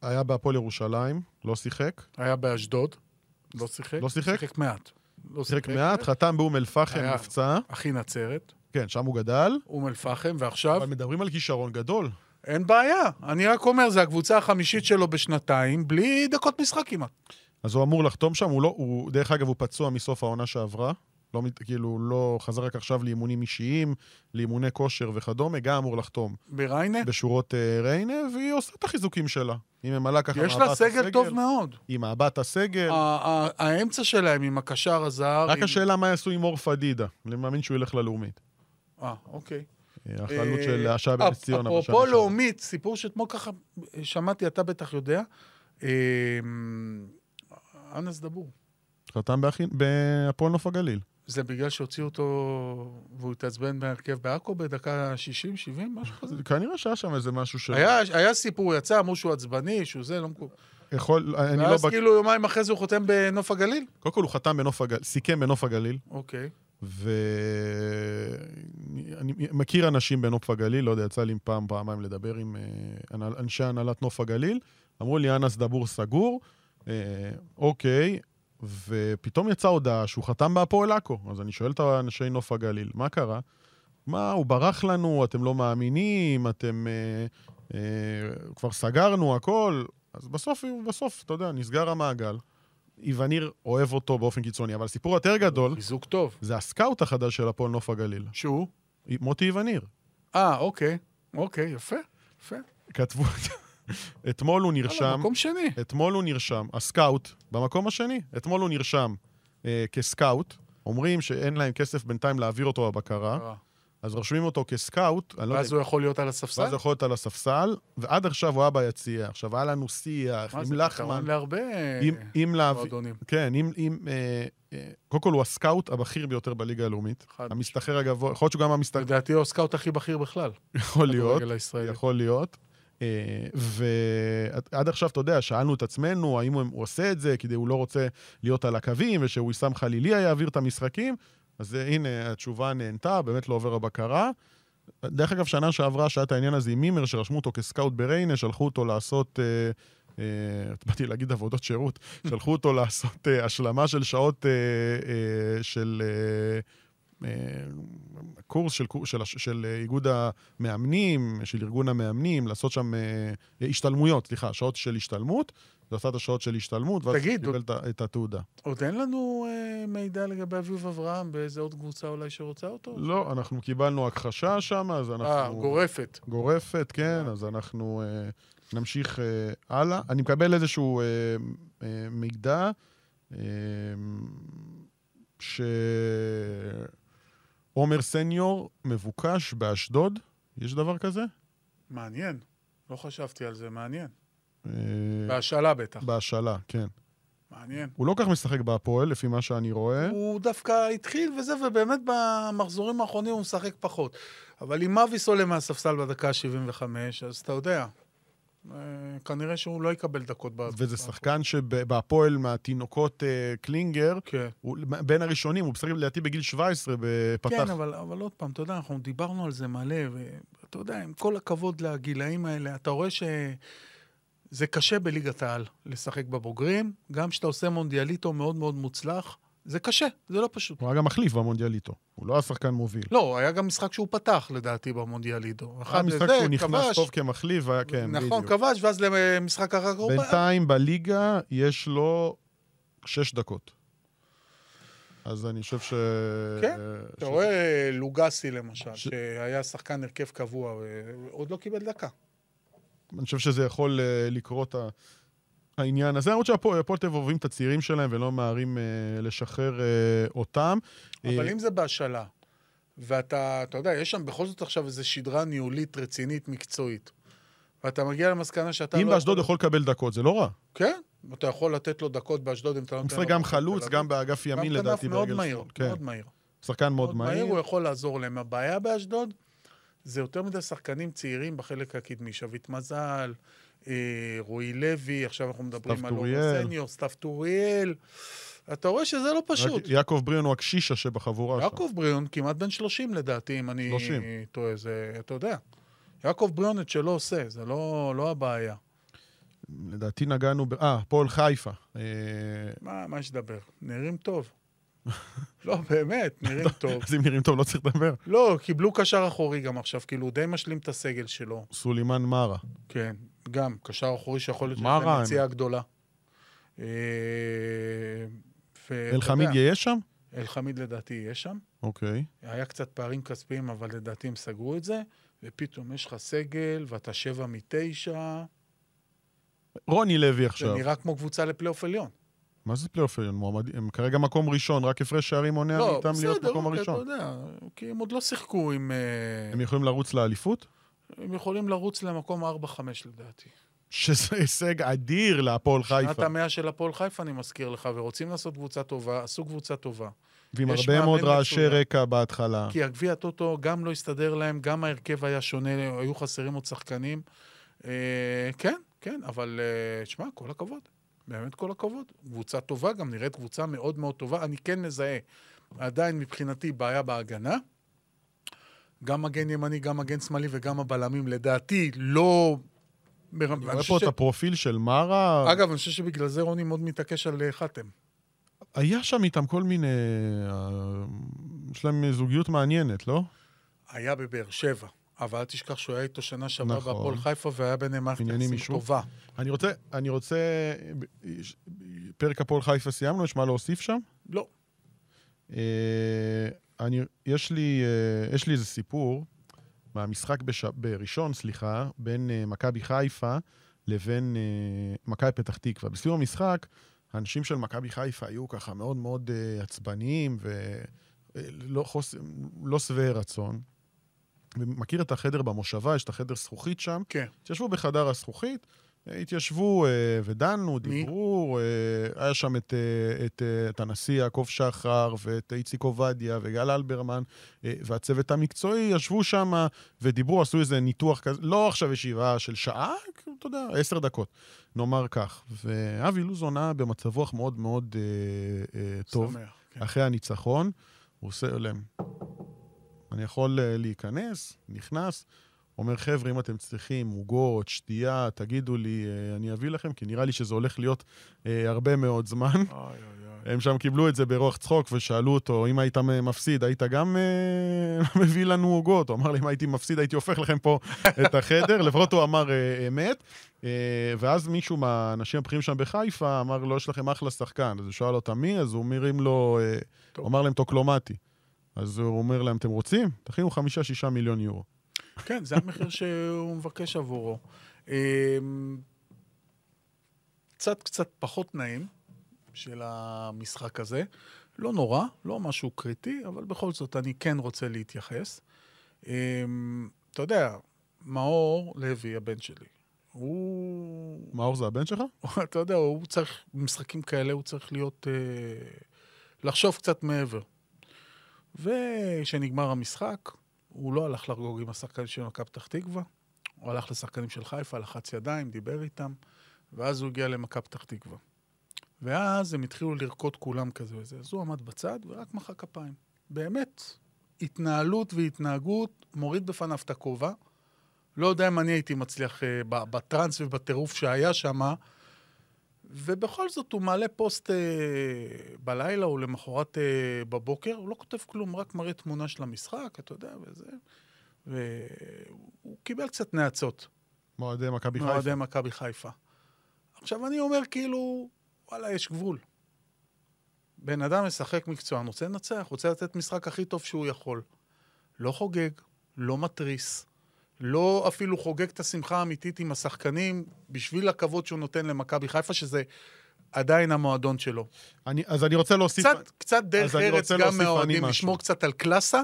היה בהפועל ירושלים, לא שיחק. היה באשדוד, לא שיחק. לא שיחק? שיחק מעט. לא שיחק מעט, חתם באום אל-פחם. נפצע. אחי נצרת, כן, שם הוא גדל. אום אל-פחם, ועכשיו אבל מדברים על כישרון גדול. אין בעיה. אני רק אומר, זו הקבוצה החמישית שלו בשנתיים, בלי דקות משחק כמעט. אז הוא אמור לחתום שם, הוא לא, הוא, דרך אגב, הוא פצוע מסוף העונה שעברה. לא, כאילו, לא חזר רק עכשיו לאימונים אישיים, לאימוני כושר וכדומה, גם אמור לחתום בריינה, בשורות uh, ריינה, והיא עושה את החיזוקים שלה. היא ממלאה ככה יש לה סגל הסגל, טוב מאוד. היא מבט הסגל. האמצע שלהם עם הקשר הזר... רק עם- השאלה מה יעשו עם אור פדידה. אני מאמין שהוא ילך ללאומית. אה, אוקיי. אה, החלוץ אה, של השעה בנס ציונה. אפרופו. לאומית, סיפור שאתמול ככה שמעתי, אתה בטח יודע. אה, אנס דבור. חתם בהפועל נוף הגליל. זה בגלל שהוציאו אותו והוא התעצבן בהרכב בעכו בדקה 60, 70, משהו כזה? כנראה שהיה שם איזה משהו ש... היה, היה סיפור, יצא, אמרו שהוא עצבני, שהוא זה, לא מקובל. יכול, אני לא... ואז כאילו יומיים אחרי זה הוא חותם בנוף הגליל? קודם כל הוא חתם בנוף הגליל, סיכם בנוף הגליל, אוקיי. ואני מכיר אנשים בנוף הגליל, לא יודע, יצא לי פעם, פעמיים לדבר עם אה, אנשי הנהלת נוף הגליל, אמרו לי, אנס דבור סגור, אה, אוקיי, ופתאום יצאה הודעה שהוא חתם בהפועל עכו. אז אני שואל את אנשי נוף הגליל, מה קרה? מה, הוא ברח לנו, אתם לא מאמינים, אתם... אה, אה, כבר סגרנו הכל. אז בסוף, בסוף, אתה יודע, נסגר המעגל. איווניר אוהב אותו באופן קיצוני, אבל הסיפור יותר גדול, חיזוק טוב. זה הסקאוט החדש של הפועל נוף הגליל, שהוא? מוטי איווניר. אה, אוקיי. אוקיי, יפה. יפה. כתבו... אתמול הוא נרשם, מקום שני. אתמול הוא נרשם, הסקאוט, במקום השני, אתמול הוא נרשם אה, כסקאוט, אומרים שאין להם כסף בינתיים להעביר אותו בבקרה, אה. אז רושמים אותו כסקאוט, אני לא יודע, ואז הוא יכול להיות על הספסל? ואז הוא יכול להיות על הספסל, ועד עכשיו הוא היה ביציע. עכשיו, היה לנו שיח מה עם זה לחמן, להרבה עם- עם להביא... מועדונים. כן, אם... אם אה, אה, קודם כל, הוא הסקאוט הבכיר ביותר בליגה הלאומית. המסתחר הגבוה, יכול להיות שהוא גם המסתחר... לדעתי הוא הסקאוט הכי בכיר בכלל. יכול להיות. יכול להיות. אה, ועד עכשיו, אתה יודע, שאלנו את עצמנו, האם הוא עושה את זה כדי הוא לא רוצה להיות על הקווים, ושהוא יישם חליליה יעביר את המשחקים? אז אה, הנה, התשובה נהנתה, באמת לא עובר הבקרה. דרך אגב, שנה שעברה, שהיה את העניין הזה עם מימר, שרשמו אותו כסקאוט בריינה, שלחו אותו לעשות... אה, אה, באתי להגיד עבודות שירות, שלחו אותו לעשות אה, השלמה של שעות של קורס של, של, של איגוד המאמנים, של ארגון המאמנים, לעשות שם השתלמויות, סליחה, שעות של השתלמות, ועשה את השעות של השתלמות, ואז תגיד, קיבל ה- את התעודה. עוד אין לנו אה, מידע לגבי אביב אברהם באיזה עוד קבוצה אולי שרוצה אותו? לא, אנחנו קיבלנו הכחשה שם, אז אנחנו... אה, גורפת. גורפת, כן, אז אנחנו אה, נמשיך אה, הלאה. אני מקבל איזשהו אה, אה, מידע אה, שעומר סניור מבוקש באשדוד. יש דבר כזה? מעניין. לא חשבתי על זה, מעניין. אה, בהשאלה בטח. בהשאלה, כן. מעניין. הוא לא כך משחק בהפועל, לפי מה שאני רואה. הוא דווקא התחיל וזה, ובאמת במחזורים האחרונים הוא משחק פחות. אבל אם מאביס עולה מהספסל בדקה ה-75, אז אתה יודע, אה, כנראה שהוא לא יקבל דקות. ב- וזה שחקן שבהפועל מהתינוקות אה, קלינגר, כן. הוא בין הראשונים, הוא משחק לדעתי בגיל 17, פתח. כן, אבל, אבל עוד פעם, אתה יודע, אנחנו דיברנו על זה מלא, ואתה יודע, עם כל הכבוד לגילאים האלה, אתה רואה שזה קשה בליגת העל לשחק בבוגרים, גם כשאתה עושה מונדיאליטו מאוד מאוד מוצלח, זה קשה, זה לא פשוט. הוא היה גם מחליף במונדיאליטו, הוא לא היה שחקן מוביל. לא, היה גם משחק שהוא פתח, לדעתי, במונדיאליטו. היה משחק לזה, שהוא נכנס כבש, טוב כמחליף, והיה, כן, נכון, בדיוק. כבש, ואז למשחק אחר כך בינתיים בליגה יש לו שש דקות. אז אני חושב ש... כן, ש- אתה רואה לוגסי, למשל, ש- שהיה שחקן הרכב קבוע, ועוד לא קיבל דקה. אני חושב שזה יכול אה, לקרות ה- העניין הזה. למרות שהפועל הפועל תל אביב את הצעירים שלהם ולא ממהרים אה, לשחרר אה, אותם. אבל אם זה בהשאלה, ואתה, אתה יודע, יש שם בכל זאת עכשיו איזו שדרה ניהולית רצינית, מקצועית, ואתה מגיע למסקנה שאתה אם לא... באשדוד יכול לקבל דקות, זה לא רע. כן, אתה יכול לתת לו דקות באשדוד אם אתה לא הוא משחק. גם חלוץ, גם. באגף ימין גם כנף לדעתי מאוד מהיר. כן. מאוד מהיר. שחקן מאוד מהיר, הוא. יכול לעזור להם. הבעיה באשדוד זה יותר מדי שחקנים צעירים בחלק הקדמי. שביט מזל, אה, רועי לוי, עכשיו אנחנו מדברים על אורן. סניור, סתיו טוריאל. אתה רואה שזה לא פשוט. רק יעקב בריאון הוא הקשישה שבחבורה שם. יעקב בריאון כמעט בן 30 לדעתי, אם אני 30. טועה, זה, אתה יודע. יעקב בריאון את שלא עושה, זה לא, לא הבעיה. לדעתי נגענו ב... אה, הפועל חיפה. אה, מה, מה יש לדבר? נראים טוב. לא, באמת, נראים טוב. אז אם נראים טוב לא צריך לדבר. לא, קיבלו קשר אחורי גם עכשיו, כאילו, הוא די משלים את הסגל שלו. סולימן מארה. כן, גם, קשר אחורי שיכול להיות הם? מציאה גדולה. אה, אלחמיד יהיה שם? אלחמיד לדעתי יהיה שם. אוקיי. היה קצת פערים כספיים, אבל לדעתי הם סגרו את זה, ופתאום יש לך סגל, ואתה שבע מתשע, רוני לוי זה עכשיו. נראה כמו קבוצה לפלייאוף עליון. מה זה פלייאוף עליון? מועמד- הם כרגע מקום ראשון, רק הפרש שערים מונע לא, מאיתם להיות בסדר, מקום אוקיי, אתה הראשון. יודע, כי הם עוד לא שיחקו עם... אה, הם יכולים לרוץ לאליפות? הם יכולים לרוץ למקום 4-5 לדעתי. שזה הישג אדיר להפועל חיפה, שנת. המאה של הפועל חיפה, אני מזכיר לך, ורוצים לעשות קבוצה טובה, עשו קבוצה טובה. ועם הרבה מאוד רעשי. רקע בהתחלה. כי הגביע הטוטו גם לא הסתדר להם, גם ההרכב היה שונה, היו חסרים עוד שחקנים. אה, כן, כן, אבל אה, שמע, כל הכבוד. באמת כל הכבוד. קבוצה טובה, גם נראית קבוצה מאוד מאוד טובה. אני כן מזהה עדיין מבחינתי בעיה בהגנה. גם מגן ימני, גם מגן שמאלי וגם הבלמים, לדעתי, לא... אני רואה פה את הפרופיל של מארה. אגב, אני חושב שבגלל זה רוני מאוד מתעקש על אה, חתם. היה שם איתם כל מיני... אה, יש להם זוגיות מעניינת, לא? היה בבאר שבע, אבל אל תשכח שהוא היה איתו שנה שעברה נכון. בהפועל חיפה, והיה ביניהם מערכת יחסים. טובה. אני רוצה... אני רוצה... פרק הפועל חיפה סיימנו, יש מה להוסיף שם? לא. אה, אני, יש לי, אה, יש לי איזה סיפור מהמשחק בש, בראשון, סליחה, בין אה, מכבי חיפה לבין אה, מכבי פתח תקווה. בסיום המשחק, האנשים של מכבי חיפה היו ככה מאוד מאוד אה, עצבניים ולא חוס... לא שבעי רצון. ומכיר את החדר במושבה, יש את החדר זכוכית שם. כן. התיישבו בחדר הזכוכית, התיישבו אה, ודנו, מי? דיברו, אה, היה שם את, אה, את, את הנשיא יעקב שחר ואת איציק עובדיה וגל אלברמן והצוות המקצועי, ישבו שם ודיברו, עשו איזה ניתוח כזה, לא עכשיו ישיבה של שעה, אתה יודע, עשר דקות, נאמר כך. ואבי לוזון היה במצב רוח מאוד מאוד אה, אה, טוב. שמח. כן. אחרי הניצחון, הוא עושה להם, אני יכול אה, להיכנס, נכנס, אומר, חבר'ה, אם אתם צריכים עוגות, שתייה, תגידו לי, אה, אני אביא לכם, כי נראה לי שזה הולך להיות אה, הרבה מאוד זמן. אוי, אוי, אוי. הם שם קיבלו את זה ברוח צחוק ושאלו אותו, אם היית מפסיד, היית גם אה, מביא לנו עוגות? הוא אמר לי, אם הייתי מפסיד, הייתי הופך לכם פה את החדר. לפחות הוא אמר אה, אמת. אה, ואז מישהו מהאנשים הבכירים שם בחיפה אמר לו, יש לכם אחלה שחקן. אז הוא שאל אותם מי? אז הוא מרים לו, אה. הוא אמר להם טוקלומטי. אז הוא אומר להם, אתם רוצים? תכינו חמישה-שישה מיליון יורו. כן, זה המחיר שהוא מבקש עבורו. אמ, קצת קצת פחות נעים של המשחק הזה. לא נורא, לא משהו קריטי, אבל בכל זאת אני כן רוצה להתייחס. אמ, אתה יודע, מאור לוי, הבן שלי, הוא... מאור זה הבן שלך? אתה יודע, הוא צריך, במשחקים כאלה הוא צריך להיות... אה, לחשוב קצת מעבר. וכשנגמר המשחק, הוא לא הלך לחגוג עם השחקנים של מכבי פתח תקווה, הוא הלך לשחקנים של חיפה, לחץ ידיים, דיבר איתם, ואז הוא הגיע למכבי פתח תקווה. ואז הם התחילו לרקוד כולם כזה וזה. אז הוא עמד בצד ורק מחא כפיים. באמת, התנהלות והתנהגות, מוריד בפניו את הכובע. לא יודע אם אני הייתי מצליח uh, בטראנס ובטירוף שהיה שם, ובכל זאת הוא מעלה פוסט uh, בלילה או למחרת uh, בבוקר, הוא לא כותב כלום, רק מראה תמונה של המשחק, אתה יודע, וזה. והוא קיבל קצת נאצות. מועדי מכבי חיפה. מועדי מכבי חיפה. עכשיו, אני אומר כאילו, וואלה, יש גבול. בן אדם משחק מקצוען, רוצה לנצח, רוצה לתת משחק הכי טוב שהוא יכול. לא חוגג, לא מתריס, לא אפילו חוגג את השמחה האמיתית עם השחקנים בשביל הכבוד שהוא נותן למכבי חיפה, שזה עדיין המועדון שלו. אני, אז אני רוצה להוסיף... קצת, קצת דרך ארץ גם מהאוהדים, לשמור קצת על קלאסה,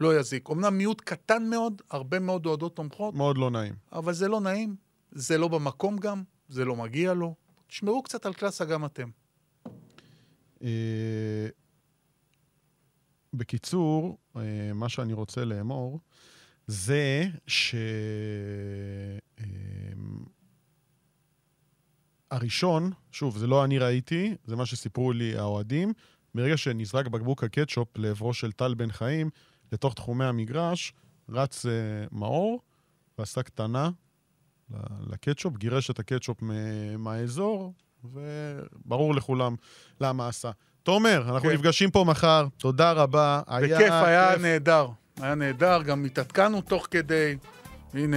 לא יזיק. אמנם מיעוט קטן מאוד, הרבה מאוד אוהדות תומכות. מאוד לא נעים. אבל זה לא נעים, זה לא במקום גם, זה לא מגיע לו. תשמרו קצת על קלאסה גם אתם. אה, בקיצור, אה, מה שאני רוצה לאמור, זה ש... אה, הראשון, שוב, זה לא אני ראיתי, זה מה שסיפרו לי האוהדים, מרגע שנזרק בקבוק הקטשופ לעברו של טל בן חיים, לתוך תחומי המגרש, רץ uh, מאור ועשה קטנה לקטשופ, גירש את הקטשופ מהאזור, וברור לכולם למה עשה. תומר, אנחנו כן. נפגשים פה מחר, תודה רבה. בכיף, היה, היה כיף. נהדר. היה נהדר, גם התעדכנו תוך כדי. הנה,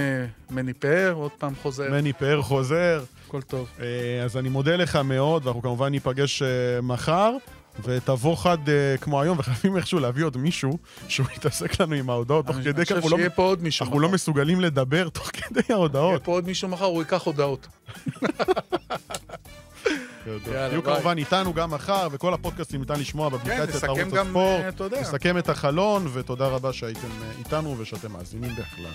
מני פאר, עוד פעם חוזר. מני פאר חוזר. הכל טוב. אה, אז אני מודה לך מאוד, ואנחנו כמובן ניפגש אה, מחר. ותבוא חד uh, כמו היום, וחייבים איכשהו להביא עוד מישהו שהוא יתעסק לנו עם ההודעות תוך כדי כך. אני חושב לא שיהיה פה עוד מישהו אנחנו לא מסוגלים לדבר תוך כדי ההודעות. יהיה פה עוד מישהו מחר, הוא ייקח הודעות. תהיו כמובן איתנו גם מחר, וכל הפודקאסטים ניתן לשמוע באפליקציית ערוץ הספורט. אה, נסכם את החלון, ותודה רבה שהייתם אה, איתנו ושאתם מאזינים בכלל.